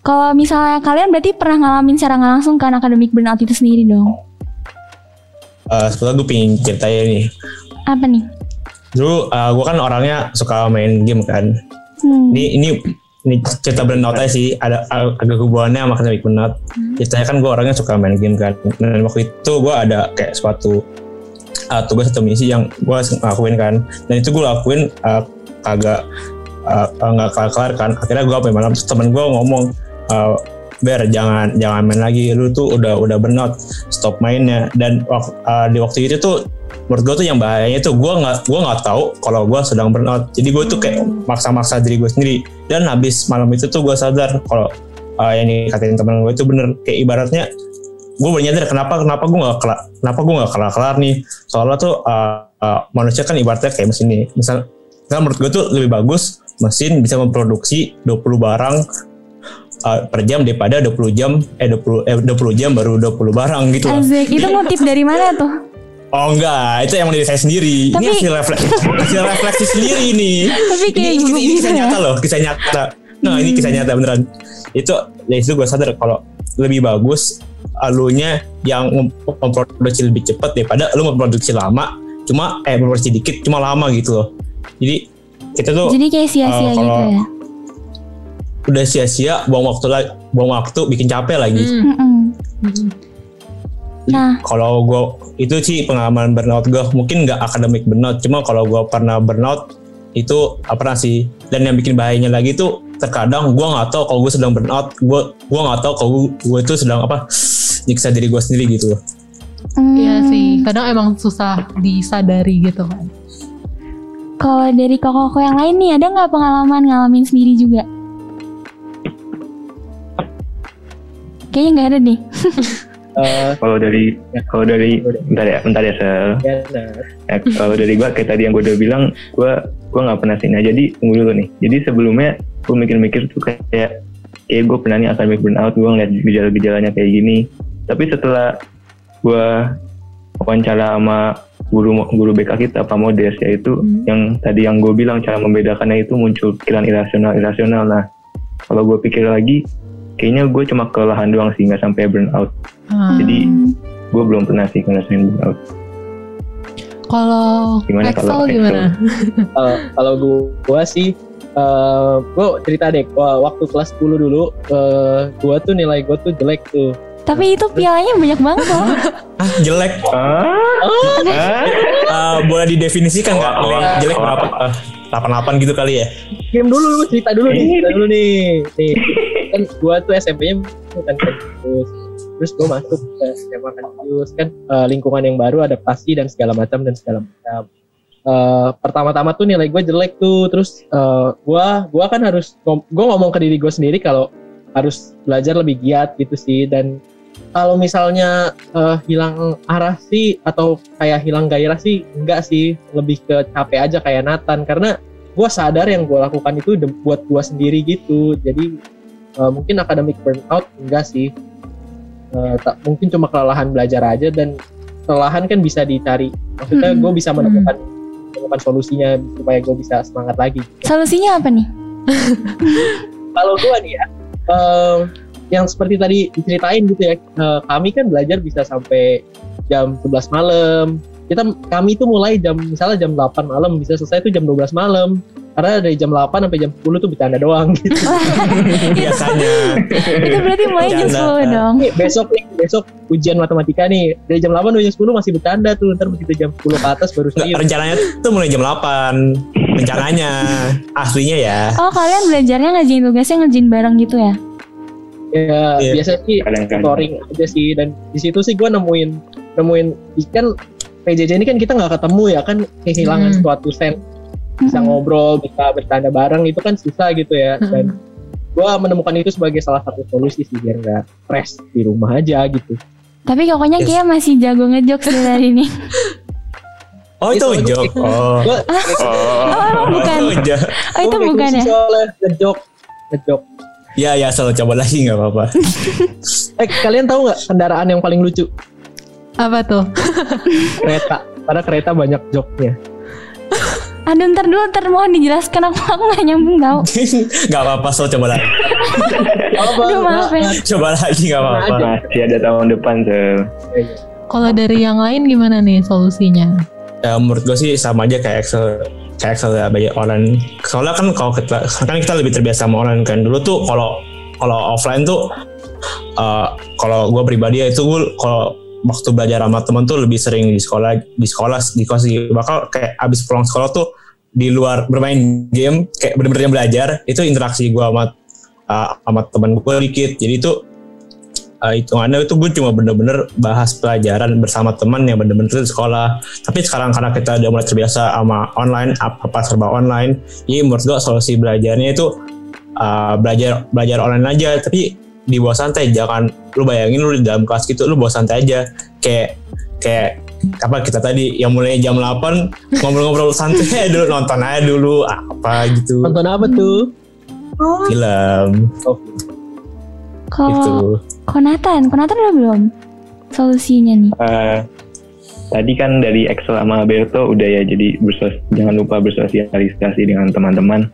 Kalau misalnya kalian berarti pernah ngalamin secara nggak langsung kan academic burnout itu sendiri dong. Eh sebetulnya gue pengen ceritain nih. Apa nih? Dulu gue kan orangnya suka main game kan. Hmm. Ini ini ini cerita burnout aja sih. Ada ag- agak hubungannya sama academic burnout. Ceritanya kan gue orangnya suka main game kan. Dan waktu itu gue ada kayak suatu uh, tugas atau misi yang gue lakuin kan. Dan itu gue lakuin uh, kagak uh, uh, nggak kelar-kelar kan. Akhirnya gue apa malam terus temen gue ngomong uh, Ber jangan jangan main lagi. Lu tuh udah udah burnout. Stop mainnya. Dan uh, di waktu itu tuh menurut gue tuh yang bahayanya tuh gue nggak gue nggak tahu kalau gue sedang burnout. Jadi gue tuh kayak maksa-maksa diri gue sendiri. Dan habis malam itu tuh gue sadar kalau uh, yang dikatain temen gue itu bener. Kayak ibaratnya gue bernyadar kenapa kenapa gue nggak kelar kenapa gue nggak kelar kelar nih. Soalnya tuh uh, uh, manusia kan ibaratnya kayak mesin nih. Misal misal menurut gue tuh lebih bagus mesin bisa memproduksi 20 barang uh, per jam daripada 20 jam eh 20 eh 20 jam baru 20 barang gitu loh. Azek itu ngutip dari mana tuh? Oh enggak, itu emang dari saya sendiri. Tapi- Ini hasil refleksi, hasil refleksi sendiri ini. Tapi Ini, kayak ini, ini gitu kisah ya. nyata loh, kisah nyata. Nah ini kisah nyata beneran. Itu dari situ gue sadar kalau lebih bagus alunya yang mem- memproduksi lebih cepat daripada lu memproduksi lama, cuma eh memproduksi dikit cuma lama gitu loh. Jadi kita tuh Jadi kayak sia-sia Eh, gitu ya. Udah sia-sia buang waktu lagi, buang waktu bikin capek lagi. Hmm. Mm-mm. Mm-mm. Nah, Kalau gue itu sih pengalaman burnout gue mungkin nggak akademik burnout, cuma kalau gue pernah burnout itu apa sih. Dan yang bikin bahayanya lagi tuh terkadang gue nggak tahu kalau gue sedang burnout, gue gue nggak tahu kalau gue itu sedang apa nyiksa diri gue sendiri gitu. mm, Iya sih, kadang emang susah disadari gitu kan. Kalau dari koko-koko yang lain nih, ada nggak pengalaman ngalamin sendiri juga? Kayaknya nggak ada deh. Eh, Kalau dari kalau dari bentar ya, bentar ya Sel. ya, nah, kalau dari gua kayak tadi yang gue udah bilang, gua gua nggak pernah sih. Nah jadi tunggu dulu nih. Jadi sebelumnya gue mikir-mikir tuh kayak kayak gue pernah nih academic burnout, gue ngeliat gejala-gejalanya kayak gini. Tapi setelah gua wawancara sama guru guru BK kita Pak Modes yaitu Hmm. yang tadi yang gue bilang cara membedakannya itu muncul pikiran irasional irasional. Nah kalau gue pikir lagi, kayaknya gue cuma kelelahan doang sih nggak sampai burnout. Ah. Jadi Hmm. gue belum pernah sih ngerasain burnout. Kalau Gimana Excel kalau gimana? [laughs] kalau kalau gua, gua sih eh gua cerita deh gua waktu kelas 10 dulu eh gua tuh nilai gua tuh jelek tuh Tapi itu pialanya banyak banget loh. [laughs] Ah jelek, Ah? Ah? Ah, boleh didefinisikan nggak? Oh, oh, jelek oh. berapa? Ah, 88 gitu kali ya? game dulu cerita dulu nih cerita dulu nih nih [laughs] kan gua tuh SMP-nya bukan kampus. Terus gua masuk ke SMA Kandius kan eh, lingkungan yang baru adaptasi dan segala macam dan segala macam. Eh, pertama-tama tuh nilai gue jelek tuh terus eh, gua gua kan harus gua ngomong ke diri gue sendiri kalau harus belajar lebih giat gitu sih. Dan kalau misalnya eh, hilang arah sih atau kayak hilang gairah sih enggak sih. Lebih ke capek aja kayak Nathan karena gue sadar yang gue lakukan itu buat gue sendiri gitu. Jadi eh, mungkin academic burnout enggak sih. Eh, tak mungkin cuma kelelahan belajar aja dan kelelahan kan bisa dicari. Maksudnya Mm-mm. gue bisa menemukan menemukan solusinya supaya gue bisa semangat lagi. Solusinya apa nih? [laughs] kalau gue nih ya eh, yang seperti tadi diceritain gitu ya eh, kami kan belajar bisa sampai jam 11 malam. Kita kami itu mulai jam misalnya jam 8 malam bisa selesai itu jam 12 malam karena dari jam 8 sampai jam 10 tuh bercanda doang gitu. [laughs] Biasanya. itu berarti mulai jam Bercanda. 10 dong. Nih, besok nih besok ujian matematika nih dari jam 8 sampai jam 10 masih bercanda tuh ntar begitu jam 10 ke atas baru serius rencananya tuh mulai jam 8 rencananya aslinya ya Oh kalian belajarnya ngerjain tugasnya ngerjain bareng gitu ya? ya Iya. biasa sih Kadang-kadang. tutoring aja sih dan di situ sih gue nemuin nemuin kan PJJ ini kan kita nggak ketemu ya kan kehilangan Hmm. suatu sen bisa Mm-mm. ngobrol bisa bercanda bareng itu kan susah gitu ya Hmm. dan gue menemukan itu sebagai salah satu solusi sih biar nggak stres di rumah aja gitu Tapi pokoknya Yes. kayak masih jago ngejokes dari hari ini. [laughs] oh itu Itu- joke oh Oh, Oh, bukan. Oh, itu jo- Oh itu bukan ya? ngejok ngejok ya ya selalu coba lagi nggak apa-apa [laughs] eh kalian tahu nggak kendaraan yang paling lucu Apa tuh? kereta karena kereta banyak joknya [laughs] Aduh ntar dulu ntar mohon dijelaskan aku aku gak nyambung tau. [laughs] nggak apa-apa selalu coba lagi apa Aduh maaf ya. coba lagi nggak apa-apa masih ada tahun depan Sel. Kalau dari yang lain gimana nih solusinya? ya, menurut gue sih sama aja kayak Excel kayak Excel ya banyak online soalnya kan kalau kita kan kita lebih terbiasa sama online kan dulu tuh kalau kalau offline tuh eh, kalau gue pribadi ya itu gue kalau waktu belajar sama temen tuh lebih sering di sekolah di sekolah di kelas di bakal kayak abis pulang sekolah tuh di luar bermain game kayak bener-bener belajar itu interaksi gue sama eh, sama temen gue dikit. Jadi itu uh, hitungannya itu gue cuma bener-bener bahas pelajaran bersama teman yang bener-bener di sekolah. Tapi sekarang karena kita udah mulai terbiasa sama online apa apa serba online jadi menurut gue solusi belajarnya itu uh, belajar belajar online aja. Tapi di bawah santai jangan lu bayangin lu di dalam kelas gitu lu bawa santai aja. Kayak kayak apa kita tadi yang mulai jam 8 ngobrol-ngobrol santai dulu nonton aja dulu apa gitu. Nonton apa tuh? Film. Oh, gitu. Konatan, Konatan udah belum? Solusinya nih. Eh, tadi kan dari Excel sama Berto udah ya jadi bersos jangan lupa bersosialisasi dengan teman-teman.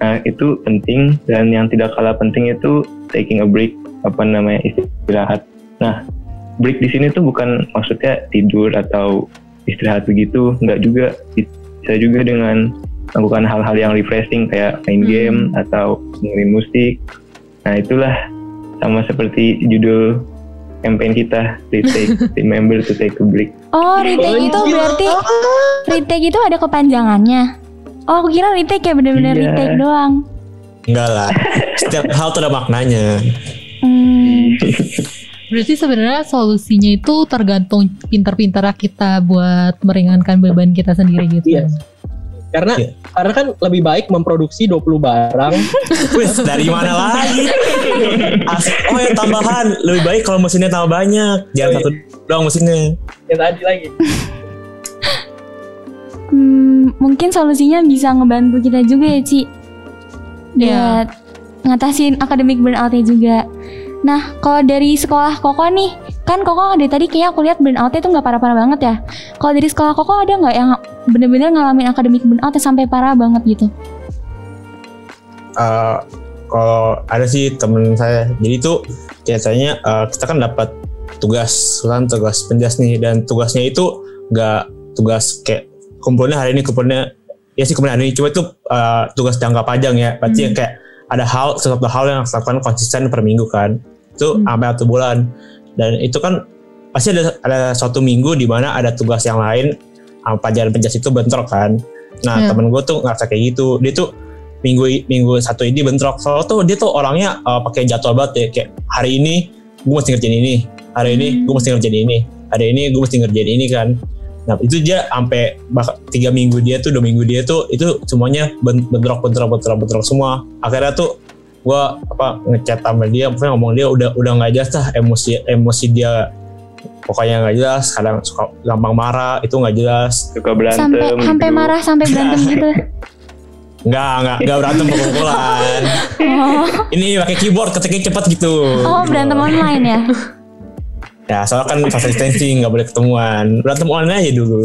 Nah itu penting dan yang tidak kalah penting itu taking a break apa namanya istirahat nah break di sini tuh bukan maksudnya tidur atau istirahat begitu nggak juga bisa juga dengan melakukan hal-hal yang refreshing kayak main Hmm. game atau dengerin musik nah itulah sama seperti judul campaign kita retake [laughs] remember to take a break Oh, retake itu berarti retake itu ada kepanjangannya. Oh, aku kira retake kayak bener-bener Iya. retake doang. Enggak lah. [laughs] Setiap hal tuh ada maknanya. Hmm, Berarti sebenarnya solusinya itu tergantung pinter-pinter kita buat meringankan beban kita sendiri gitu. Iya. Karena Iya. karena kan lebih baik memproduksi 20 barang [laughs] Wis dari mana lagi? As- oh ya tambahan lebih baik kalau mesinnya tambah banyak. Jangan Oh, iya. satu doang mesinnya. yang tadi lagi. hmm, mungkin solusinya bisa ngebantu kita juga ya, Ci. Iya. Buat ngatasin akademik burnout-nya juga. Nah, kalau dari sekolah Koko nih, kan Koko dari tadi kayak aku lihat burnout-nya tuh nggak parah-parah banget ya. Kalau dari sekolah Koko ada nggak yang bener-bener ngalamin akademik burnout yang sampai parah banget gitu? Eh, kalau ada sih temen saya. Jadi tuh biasanya eh, kita kan dapat tugas kan tugas penjas nih dan tugasnya itu nggak tugas kayak kumpulnya hari ini kumpulnya ya sih kumpulnya hari ini cuma itu eh, tugas jangka panjang ya berarti Hmm. kayak ada hal sesuatu hal yang harus dilakukan konsisten per minggu kan. Itu Hmm. sampai satu bulan. Dan itu kan pasti ada ada suatu minggu di mana ada tugas yang lain sama pelajaran penjas itu bentrok kan. Nah Ya. temen gue tuh ngerasa kayak gitu. Dia tuh minggu minggu satu ini bentrok. Soalnya tuh dia tuh orangnya uh, pakai jadwal banget ya. Kayak hari ini gue mesti ngerjain ini. Hari ini gue mesti ngerjain ini. Hari ini gue mesti ngerjain ini kan nah itu dia sampai bak- tiga minggu dia tuh dua minggu dia tuh itu semuanya ben- bentrok bentrok bentrok bentrok semua akhirnya tuh gue apa ngechat sama dia pokoknya ngomong dia udah udah nggak jelas lah emosi emosi dia pokoknya nggak jelas kadang suka gampang marah itu nggak jelas suka berantem sampai sampai gitu. marah sampai berantem gitu. nggak nggak nggak berantem pukul-pukulan Oh, ini pakai keyboard ketiknya cepet gitu oh berantem online ya. Ya soalnya kan social distancing nggak boleh ketemuan. Berantem online aja dulu.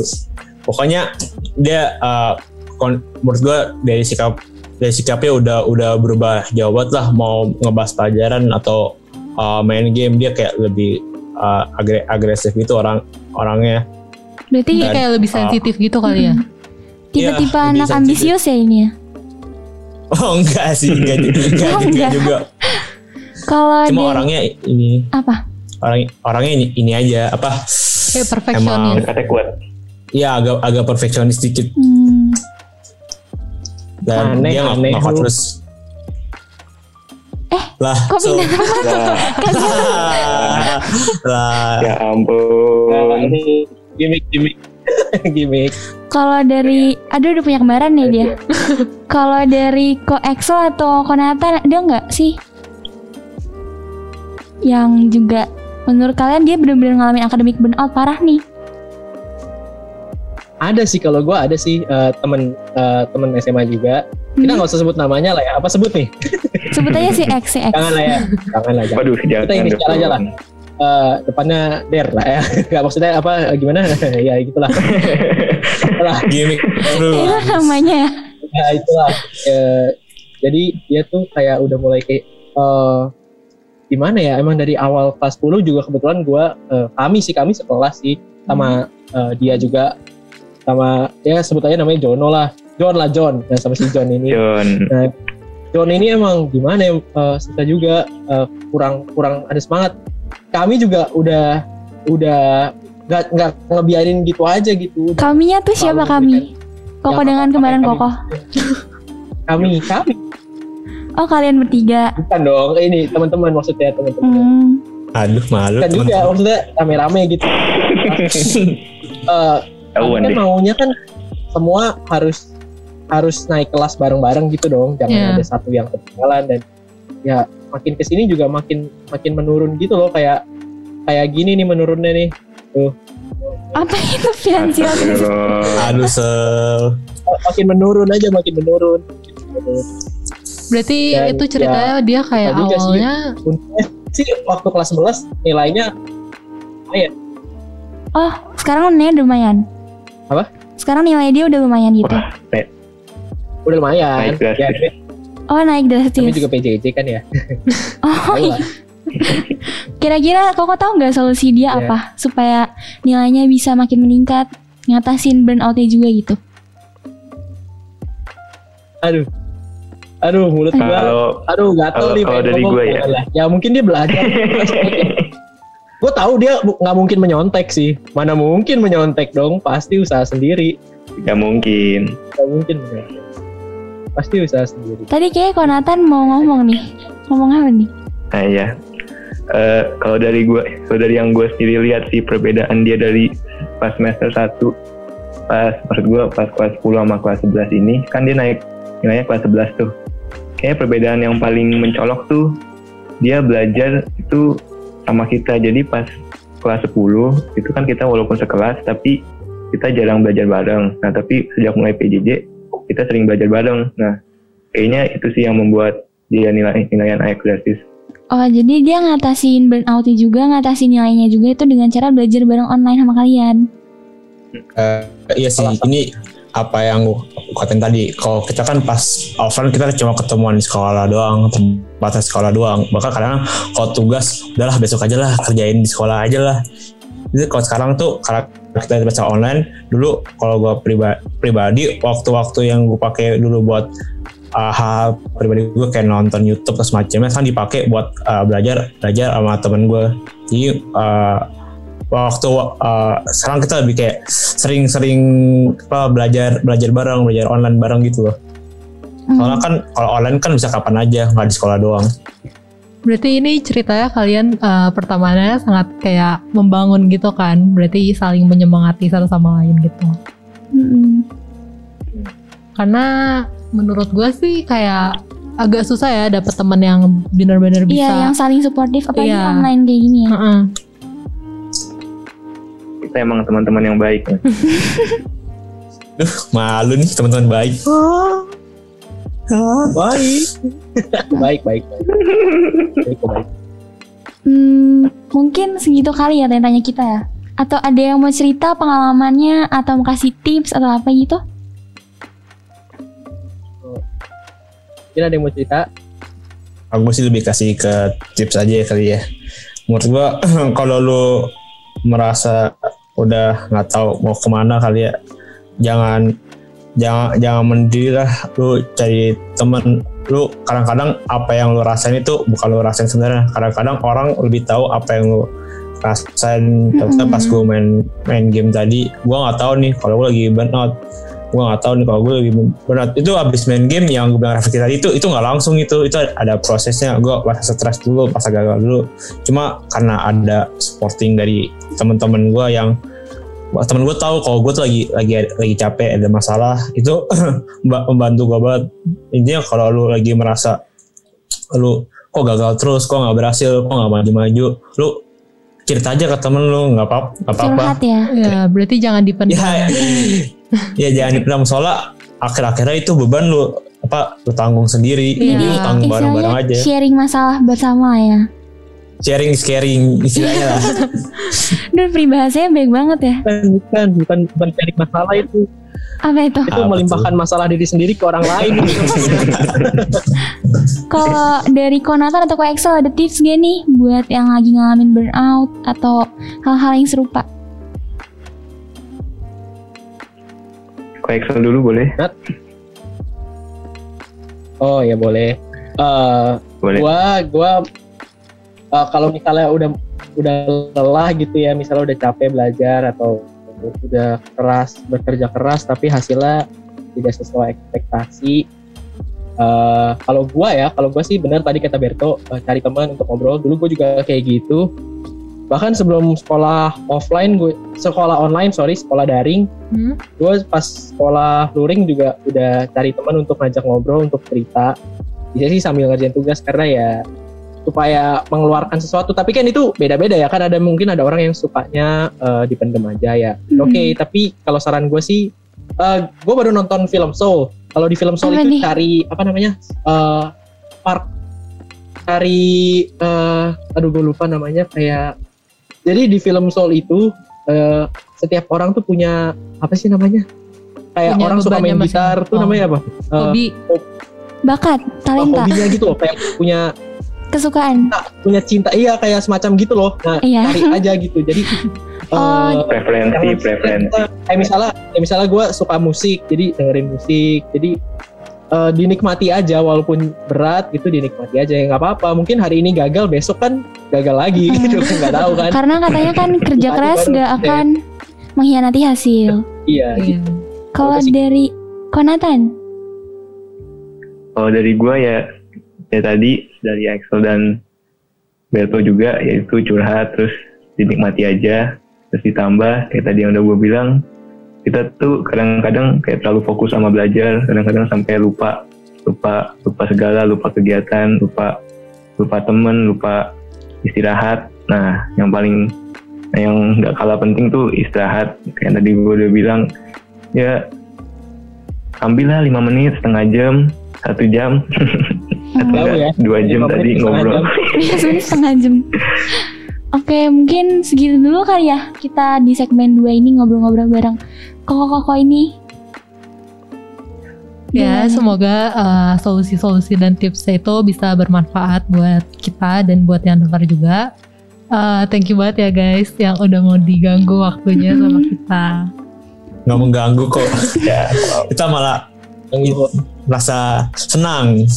Pokoknya dia uh, kon- menurut gue dari sikap dari sikapnya udah udah berubah jauh banget lah mau ngebahas pelajaran atau uh, main game dia kayak lebih uh, agre- agresif gitu orang orangnya. Berarti Jadi kayak lebih sensitif gitu kali ya. Iya, lebih anak ambisius ya ini ya. Oh enggak sih enggak, juga- enggak, juga [laughs] enggak. juga. Kalau Cuma orangnya ini apa? Orang orangnya ini, ini aja apa? Kayak Emang perfeksionis. Dekatnya kuat ya agak agak perfeksionis dikit Hmm, dan Aneh, dia nggak aneh nggak terus. Eh, lah, kok so- pindah [laughs] Nah, lah ya Nah, ampun ini gimmick gimmick [laughs] gimmick. Kalau dari, aduh udah punya kembaran nih dia. [laughs] Kalau dari Ko Excel atau Konata dia nggak sih? Yang juga menurut kalian dia benar-benar ngalamin akademik burnout parah nih. Ada sih kalau gue ada sih eh, temen eh, temen SMA juga. Kita Hmm, nggak usah sebut namanya lah ya. Apa sebut nih? sebut aja si X, si X. Jangan lah ya. Jangan lah. Jangan. waduh jangan Kita inisial aja lah. Eh, depannya der lah ya. [laughs] Gak maksudnya apa gimana? [laughs] ya gitulah. Itulah. gimmick Itu terus namanya ya. itulah. Eh, jadi dia tuh kayak udah mulai kayak eh gimana ya? Emang dari awal kelas 10 juga kebetulan gue kami sih kami sekelas sih sama eh, dia juga sama ya sebut aja namanya Jono lah. John lah John. Nah, sama si John ini. John John ini emang gimana ya eh, kita juga eh, kurang kurang ada semangat. Kami juga udah udah nggak nggak ngebiarin gitu aja gitu. Kaminya tuh siapa kami? memberikan Koko yang dengan apa- kembaran apa yang Koko. Kami kami Oh kalian bertiga. bukan dong ini teman-teman maksudnya teman-teman. Hmm. aduh malu Kan juga maksudnya rame-rame gitu. [laughs] Eh, Tahuan kan deh maunya kan semua harus harus naik kelas bareng-bareng gitu dong. Jangan ada satu yang ketinggalan dan ya makin ke sini juga makin makin menurun gitu loh kayak kayak gini nih menurunnya nih. Apa itu finansial? Aduh [laughs] sel makin menurun aja makin menurun Berarti Dan itu ceritanya dia kayak ya juga sih. awalnya untungnya sih waktu kelas 11 nilainya Oh Sekarang nilainya udah lumayan. Apa? Sekarang nilai dia udah lumayan gitu. Wah, Udah lumayan. naik drastis. Ya, Oh naik drastis. juga PJJ kan ya. [laughs] Oh iya. Kira-kira koko tahu nggak solusi dia Iya. apa supaya nilainya bisa makin meningkat, ngatasin burnoutnya juga gitu? Aduh. Aduh, mulut gua. Kalau Aduh, gatel kalau- nih. kalau dari gua ya. Ya mungkin dia belajar. [laughs] gue tahu dia nggak mungkin menyontek sih. Mana mungkin menyontek dong? Pasti usaha sendiri. nggak mungkin. Nggak mungkin. Pasti usaha sendiri. Tadi kayak Konatan mau ngomong nih, ngomong apa nih? Nah iya. Eh, kalau dari gue, kalau dari yang gue sendiri lihat sih perbedaan dia dari pas semester 1 pas maksud gue pas kelas 10 sama kelas 11 ini kan dia naik nilainya kelas 11 tuh. Kayaknya perbedaan yang paling mencolok tuh dia belajar itu sama kita. Jadi pas kelas 10 itu kan kita walaupun sekelas tapi kita jarang belajar bareng. Nah tapi sejak mulai PJJ kita sering belajar bareng. Nah kayaknya itu sih yang membuat dia nilai nilaian naik gratis. Oh jadi dia ngatasin burnoutnya juga, ngatasin nilainya juga itu dengan cara belajar bareng online sama kalian. Eh, iya sih, ini apa yang gue katain tadi. Kalau kita kan pas offline kita cuma ketemuan di sekolah doang, terbatas sekolah doang. Bahkan kadang kalau tugas, udahlah besok aja lah kerjain di sekolah aja lah. Jadi kalau sekarang tuh karena kita baca online, dulu kalau gue pribadi, pribadi waktu-waktu yang gue pakai dulu buat uh, hal pribadi gue kayak nonton YouTube atau semacamnya kan dipakai buat uh, belajar belajar sama temen gue. Jadi uh, waktu uh, sekarang kita lebih kayak sering-sering apa belajar belajar bareng belajar online bareng gitu loh Hmm. soalnya kan kalau online kan bisa kapan aja nggak di sekolah doang Berarti ini ceritanya kalian eh, pertamanya sangat kayak membangun gitu kan. Berarti saling menyemangati satu sama lain gitu. Mm-mm. Karena menurut gue sih kayak agak susah ya dapet temen yang benar-benar bisa. Iya yang saling suportif apalagi Iya. online kayak gini ya. Heeh. Kita emang teman-teman yang baik [laughs] malu nih teman-teman baik Baik. baik, baik, baik. [laughs] Baik, baik. Hmm, mungkin segitu kali ya tanya kita ya. Atau ada yang mau cerita pengalamannya atau mau kasih tips atau apa gitu? Mungkin ada yang mau cerita? aku sih lebih kasih ke tips aja ya kali ya menurut gua [clears throat] kalau lu merasa udah nggak tahu mau ke mana kali ya. Jangan jangan jangan mendiri lah. Lu cari temen. Lu kadang-kadang apa yang lu rasain itu bukan lu rasain sebenarnya. Kadang-kadang orang lebih tahu apa yang lu rasain. Contohnya pas gue main main game tadi gua nggak tahu nih kalau gue lagi burnout gua nggak tahu nih kalau gue lagi burnout itu abis main game yang gue bilang Rafiki tadi itu itu nggak langsung itu. Itu ada prosesnya. Gue masa stres dulu pas gagal dulu. Cuma karena ada supporting dari teman-teman gue yang temen gue tahu kalau gue tuh lagi lagi lagi capek ada masalah. Itu [laughs] mba- membantu gue banget. Intinya kalau lu lagi merasa lu kok gagal terus kok nggak berhasil kok nggak maju-maju lu cerita aja ke temen lu nggak apa nggak apa-apa Curhat ya. Ya, berarti jangan dipendam. ya [laughs] [laughs] ya jangan dipendam soalnya akhir-akhirnya itu beban lu apa lu tanggung sendiri Iya. jadi lu tanggung bareng-bareng Istilahnya aja sharing masalah bersama ya. sharing is caring istilahnya lah [laughs] Duh peribahasanya baik banget ya. Bukan, bukan, bukan, bukan cari masalah itu. Apa itu? Itu Apa melimpahkan masalah diri sendiri ke orang lain. [laughs] Kalau dari Konatan atau Ko Excel ada tips gak nih buat yang lagi ngalamin burnout atau hal-hal yang serupa? Kok Excel dulu boleh? oh ya boleh. Eh, Boleh. gua gua uh, kalau misalnya udah udah lelah gitu ya misalnya udah capek belajar atau udah keras bekerja keras tapi hasilnya tidak sesuai ekspektasi Eh, kalau gua ya kalau gua sih benar tadi kata Berto eh, cari teman untuk ngobrol dulu gue juga kayak gitu bahkan sebelum sekolah offline gue sekolah online sorry sekolah daring Hmm? gue pas sekolah luring juga udah cari teman untuk ngajak ngobrol untuk cerita bisa sih sambil ngerjain tugas karena ya supaya mengeluarkan sesuatu tapi kan itu beda-beda ya kan ada mungkin ada orang yang sukanya eh, dipendem aja ya Mhm. oke tapi kalau saran gue sih gue baru nonton film Soul kalau di film Soul Apa itu nih? cari apa namanya eh park cari eh aduh gue lupa namanya kayak jadi di film Soul itu eh, setiap orang tuh punya apa sih namanya? Kayak Punya orang suka main gitar tuh oh. namanya apa? Eh, Hobi. Bakat, talenta, hobinya gitu loh, kayak punya kesukaan. punya cinta iya kayak semacam gitu loh. Nah, Iya. cari aja gitu. Jadi [laughs] Oh, eh, Preferensi, preferensi. kayak misalnya kayak misalnya gue suka musik jadi dengerin musik jadi eh, dinikmati aja walaupun berat gitu dinikmati aja ya nggak apa-apa mungkin hari ini gagal besok kan gagal lagi Hmm. [laughs] gitu nggak tahu kan Karena katanya kan kerja keras baru gak deh. akan mengkhianati hasil. iya Iya. Kalau Apa sih? dari Konatan, Kalau dari gua ya ya tadi dari Axel dan Berto juga yaitu curhat terus dinikmati aja terus ditambah kayak tadi yang udah gue bilang kita tuh kadang-kadang kayak terlalu fokus sama belajar kadang-kadang sampai lupa lupa lupa segala lupa kegiatan lupa lupa temen lupa istirahat nah yang paling nah yang nggak kalah penting tuh istirahat kayak tadi gue udah bilang ya ambillah lima menit setengah jam satu jam. [laughs] Tahu ya. dua jam tadi ngobrol jam. biasanya setengah jam. [laughs] Oke, mungkin segitu dulu kali ya kita di segmen 2 ini ngobrol-ngobrol bareng koko-koko ini. Ya, Gimana? semoga uh, solusi-solusi dan tipsnya itu bisa bermanfaat buat kita dan buat yang dengar juga. Uh, thank you banget ya guys yang udah mau diganggu waktunya sama kita. nggak mengganggu kok [laughs] ya kita malah gitu. merasa senang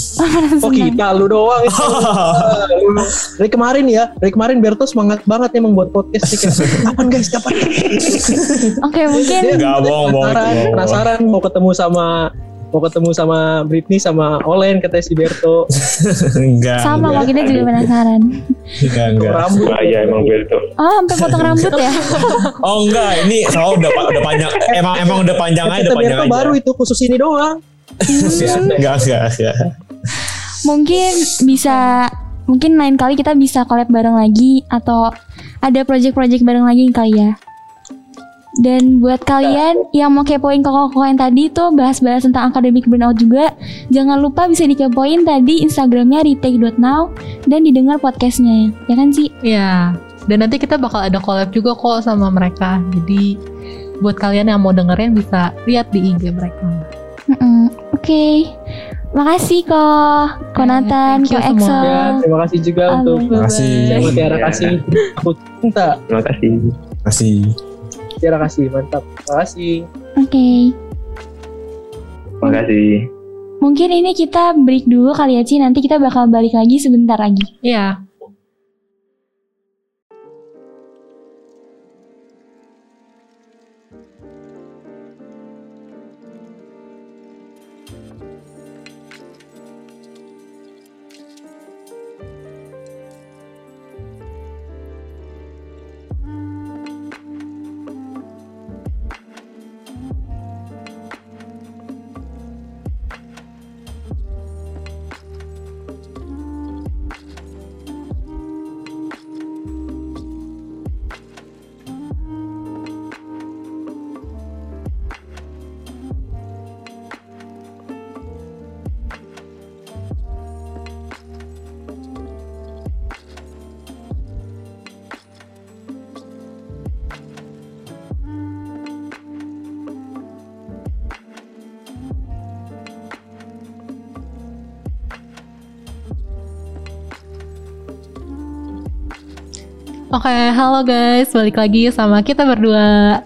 kok kita lu doang itu. Lu- [laughs] dari kemarin ya dari kemarin Berto semangat banget emang buat podcast kayak, kapan guys kapan Oke, mungkin Dia Nggak bohong, bohong. penasaran mau ketemu sama mau ketemu sama Britney sama Olen katanya si Berto [laughs] enggak sama kok enggak, kita juga penasaran. enggak, enggak. rambut bahaya emang Berto Oh, sampai potong rambut ya? [laughs] oh enggak ini soal udah udah panjang emang emang udah panjang aja Kata udah panjang Berto aja baru itu khusus ini doang [laughs] enggak enggak enggak Mungkin bisa mungkin lain kali kita bisa collab bareng lagi atau ada project-project bareng lagi kali ya. Dan buat kalian yang mau kepoin koko-koko yang tadi tuh bahas-bahas tentang academic burnout juga, jangan lupa bisa dikepoin tadi Instagramnya retake.now dan didengar podcastnya ya kan sih? Ya, dan nanti kita bakal ada collab juga kok sama mereka. Jadi buat kalian yang mau dengerin bisa lihat di IG mereka. Mm-mm. Oke, makasih kok, Konatan, Excel. semua. ya terima kasih juga Amin. untuk Terima kasih. Tiara kasih aku cinta terima kasih kasih Tiara kasih mantap terima kasih Oke, terima kasih mungkin ini kita break dulu kali ya Ci. Nanti kita bakal balik lagi sebentar lagi. Iya. Oke, halo guys, balik lagi sama kita berdua.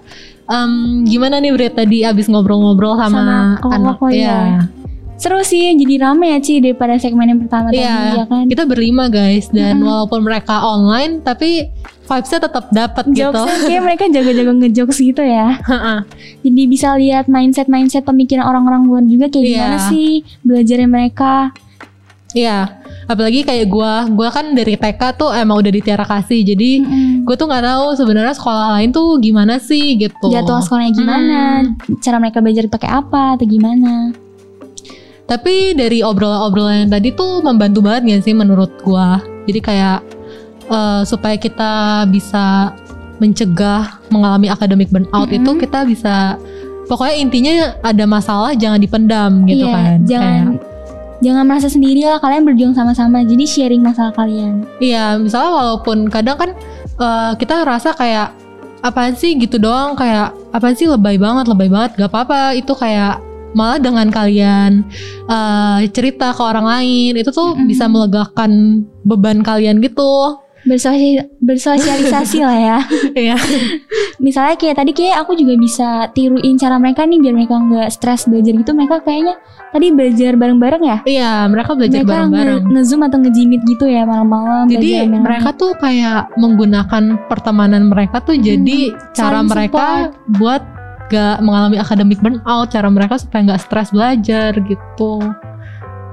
Em, gimana nih Brit tadi abis ngobrol-ngobrol sama, Sama anak Koko ya. Seru sih, jadi rame ya Ci daripada segmen yang pertama Iya, tadi ya kan. kita berlima guys dan Mm-mm. walaupun mereka online tapi vibesnya tetap dapat gitu. Jokesnya mereka jago-jago ngejokes gitu ya. [laughs] Jadi bisa lihat mindset-mindset pemikiran orang-orang luar juga kayak Iya. gimana sih belajarnya mereka. Iya, apalagi kayak gua, gua kan dari TK tuh emang udah di Tiara Kasih. Jadi Mm-mm. gue tuh nggak tahu sebenarnya sekolah lain tuh gimana sih gitu. Jadwal sekolahnya gimana, cara mereka belajar pakai apa atau gimana. Tapi dari obrolan-obrolan yang tadi tuh membantu banget gak sih menurut gua. Jadi kayak eh, supaya kita bisa mencegah mengalami academic burnout Mm-mm. itu kita bisa pokoknya intinya ada masalah jangan dipendam gitu iya, kan. jangan jangan merasa sendiri lah kalian berjuang sama-sama. Jadi sharing masalah kalian. Iya, misalnya walaupun kadang kan eh, kita ngerasa kayak apaan sih? gitu doang. Kayak apa sih? Lebay banget lebay banget. Gak apa-apa. Itu kayak malah dengan kalian eh, cerita ke orang lain. Itu tuh Mm-mm. bisa melegakan beban kalian gitu Bersosialisasi, bersosialisasi lah ya. [laughs] Iya. Misalnya kayak tadi kayak aku juga bisa tiruin cara mereka nih biar mereka nggak stres belajar gitu. Mereka kayaknya tadi belajar bareng-bareng ya. iya mereka belajar mereka bareng-bareng nge- nge-zoom atau ngejimit gitu ya malam-malam. jadi mereka tuh kayak menggunakan pertemanan mereka tuh jadi cara saling mereka support. buat gak mengalami academic burnout cara mereka supaya nggak stres belajar gitu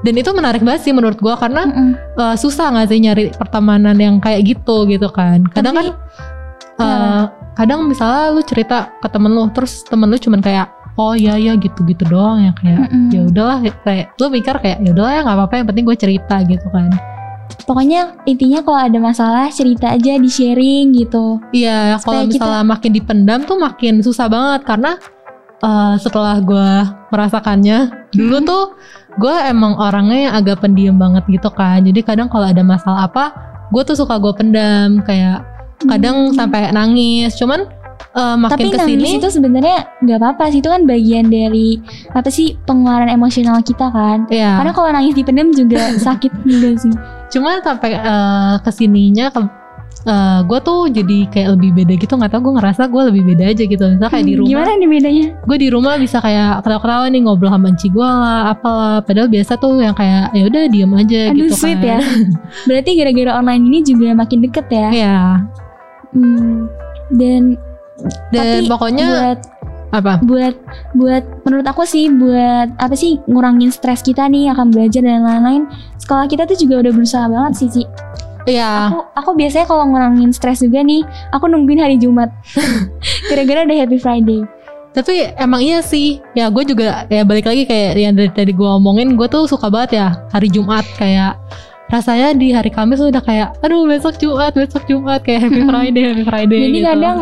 dan itu menarik banget sih menurut gua karena Mm-mm. eh, susah nggak sih nyari pertemanan yang kayak gitu gitu kan kadang Tapi, kan eh, kadang misalnya lu cerita ke temen lu terus temen lu cuman kayak oh iya iya gitu gitu doang ya kayak Mm-mm. ya udahlah kayak lu mikir kayak ya udahlah ya nggak apa-apa yang penting gue cerita gitu kan Pokoknya intinya kalau ada masalah cerita aja di sharing gitu. Iya, kalau kita- misalnya makin dipendam tuh makin susah banget karena eh, setelah gue merasakannya dulu tuh gue emang orangnya yang agak pendiam banget gitu kan. Jadi kadang kalau ada masalah apa, gue tuh suka gue pendam kayak kadang Hmm. sampai nangis. Cuman eh, makin Tapi ke sini, nangis itu sebenarnya nggak apa-apa sih itu kan bagian dari apa sih pengeluaran emosional kita kan. ya. Karena kalau nangis dipendam juga sakit [laughs] juga sih. Cuman sampai eh, ke sininya ke gue tuh jadi kayak lebih beda gitu nggak tau gue ngerasa gue lebih beda aja gitu misalnya kayak di Hmm, rumah Gimana nih bedanya? gue di rumah bisa kayak ketawa-ketawa nih ngobrol sama enci gue lah apalah padahal biasa tuh yang kayak ya udah diem aja Aduh gitu sweet kan ya. [laughs] Berarti gara-gara online ini juga makin deket ya. Iya. Hmm. Dan dan Tapi pokoknya buat apa buat buat menurut aku sih buat apa sih ngurangin stres kita nih akan belajar dan lain-lain. Sekolah kita tuh juga udah berusaha banget sih, Ci. Iya Aku aku biasanya kalau ngurangin stres juga nih, aku nungguin hari Jumat. [laughs] Gara-gara ada Happy Friday. tapi emang iya sih ya gue juga ya balik lagi kayak yang dari tadi gue omongin gue tuh suka banget ya hari Jumat kayak rasanya di hari Kamis udah kayak aduh besok Jumat besok Jumat kayak Happy Mm-mm. Friday Happy Friday Jadi gitu. kadang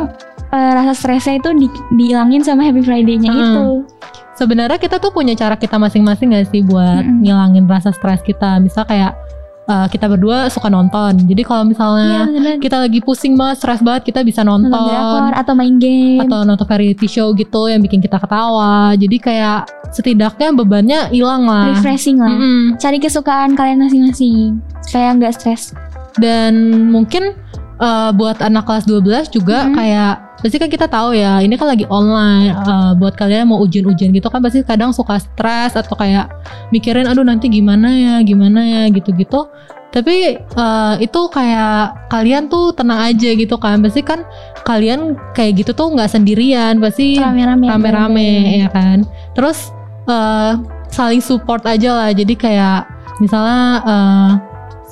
eh, rasa stresnya itu di, dihilangin sama Happy Friday-nya Hmm. itu. sebenarnya kita tuh punya cara kita masing-masing gak sih buat Mm-mm. ngilangin rasa stres kita misal kayak eh, kita berdua suka nonton jadi kalau misalnya benar. kita lagi pusing banget stres banget kita bisa nonton, Nonton drakor atau main game. atau nonton variety show gitu yang bikin kita ketawa jadi kayak setidaknya bebannya hilang lah refreshing lah. Mm-mm. Cari kesukaan kalian masing-masing supaya nggak stres. dan mungkin eh, buat anak kelas 12 juga Mm-mm. kayak pasti kan kita tahu ya ini kan lagi online eh, buat kalian yang mau ujian-ujian gitu kan pasti kadang suka stres atau kayak mikirin aduh nanti gimana ya gimana ya gitu-gitu. Tapi eh, itu kayak kalian tuh tenang aja gitu kan. Pasti kan kalian kayak gitu tuh nggak sendirian pasti Rame-rame. rame-rame ya kan? Terus eh, saling support aja lah. Jadi kayak misalnya eh,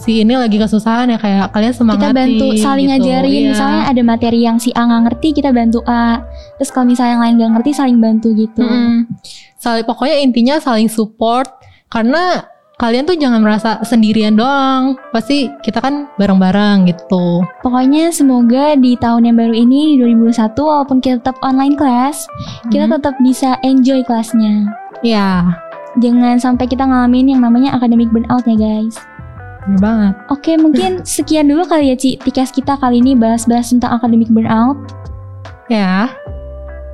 si ini lagi kesusahan ya kayak kalian semangatin Kita bantu saling gitu. ngajarin. Iya. Misalnya ada materi yang si A nggak ngerti, kita bantu A. Terus kalau misalnya yang lain nggak ngerti, saling bantu gitu. Mm-mm. saling pokoknya intinya saling support karena kalian tuh jangan merasa sendirian doang pasti kita kan bareng-bareng gitu Pokoknya semoga di tahun yang baru ini di 2021 walaupun kita tetap online class, kita Mhm. tetap bisa enjoy kelasnya. ya Jangan sampai kita ngalamin yang namanya academic burnout ya guys. Bener banget Oke, mungkin [laughs] sekian dulu kali ya Ci, tikas kita kali ini bahas-bahas tentang academic burnout. ya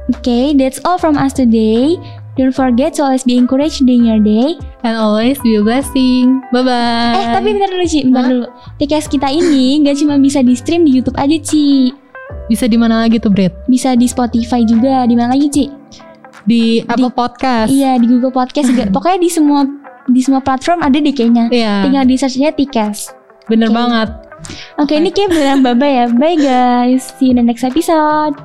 Oke, that's all from us today. Don't forget to always be encouraged during your day. and always be a blessing bye bye Eh, tapi bentar dulu Ci, bentar Hah? dulu. Tikas kita ini gak cuma bisa di stream di YouTube aja Ci. bisa di mana lagi tuh Brit Bisa di Spotify juga. Di mana lagi Ci? di Apple Podcast Iya, di Google Podcast juga. [laughs] Pokoknya di semua di semua platform ada deh kayaknya. Iya, Tinggal di search-nya Tikas. bener Oke. banget Oke, ini kayak bilang bye-bye ya. Bye guys. See you in the next episode.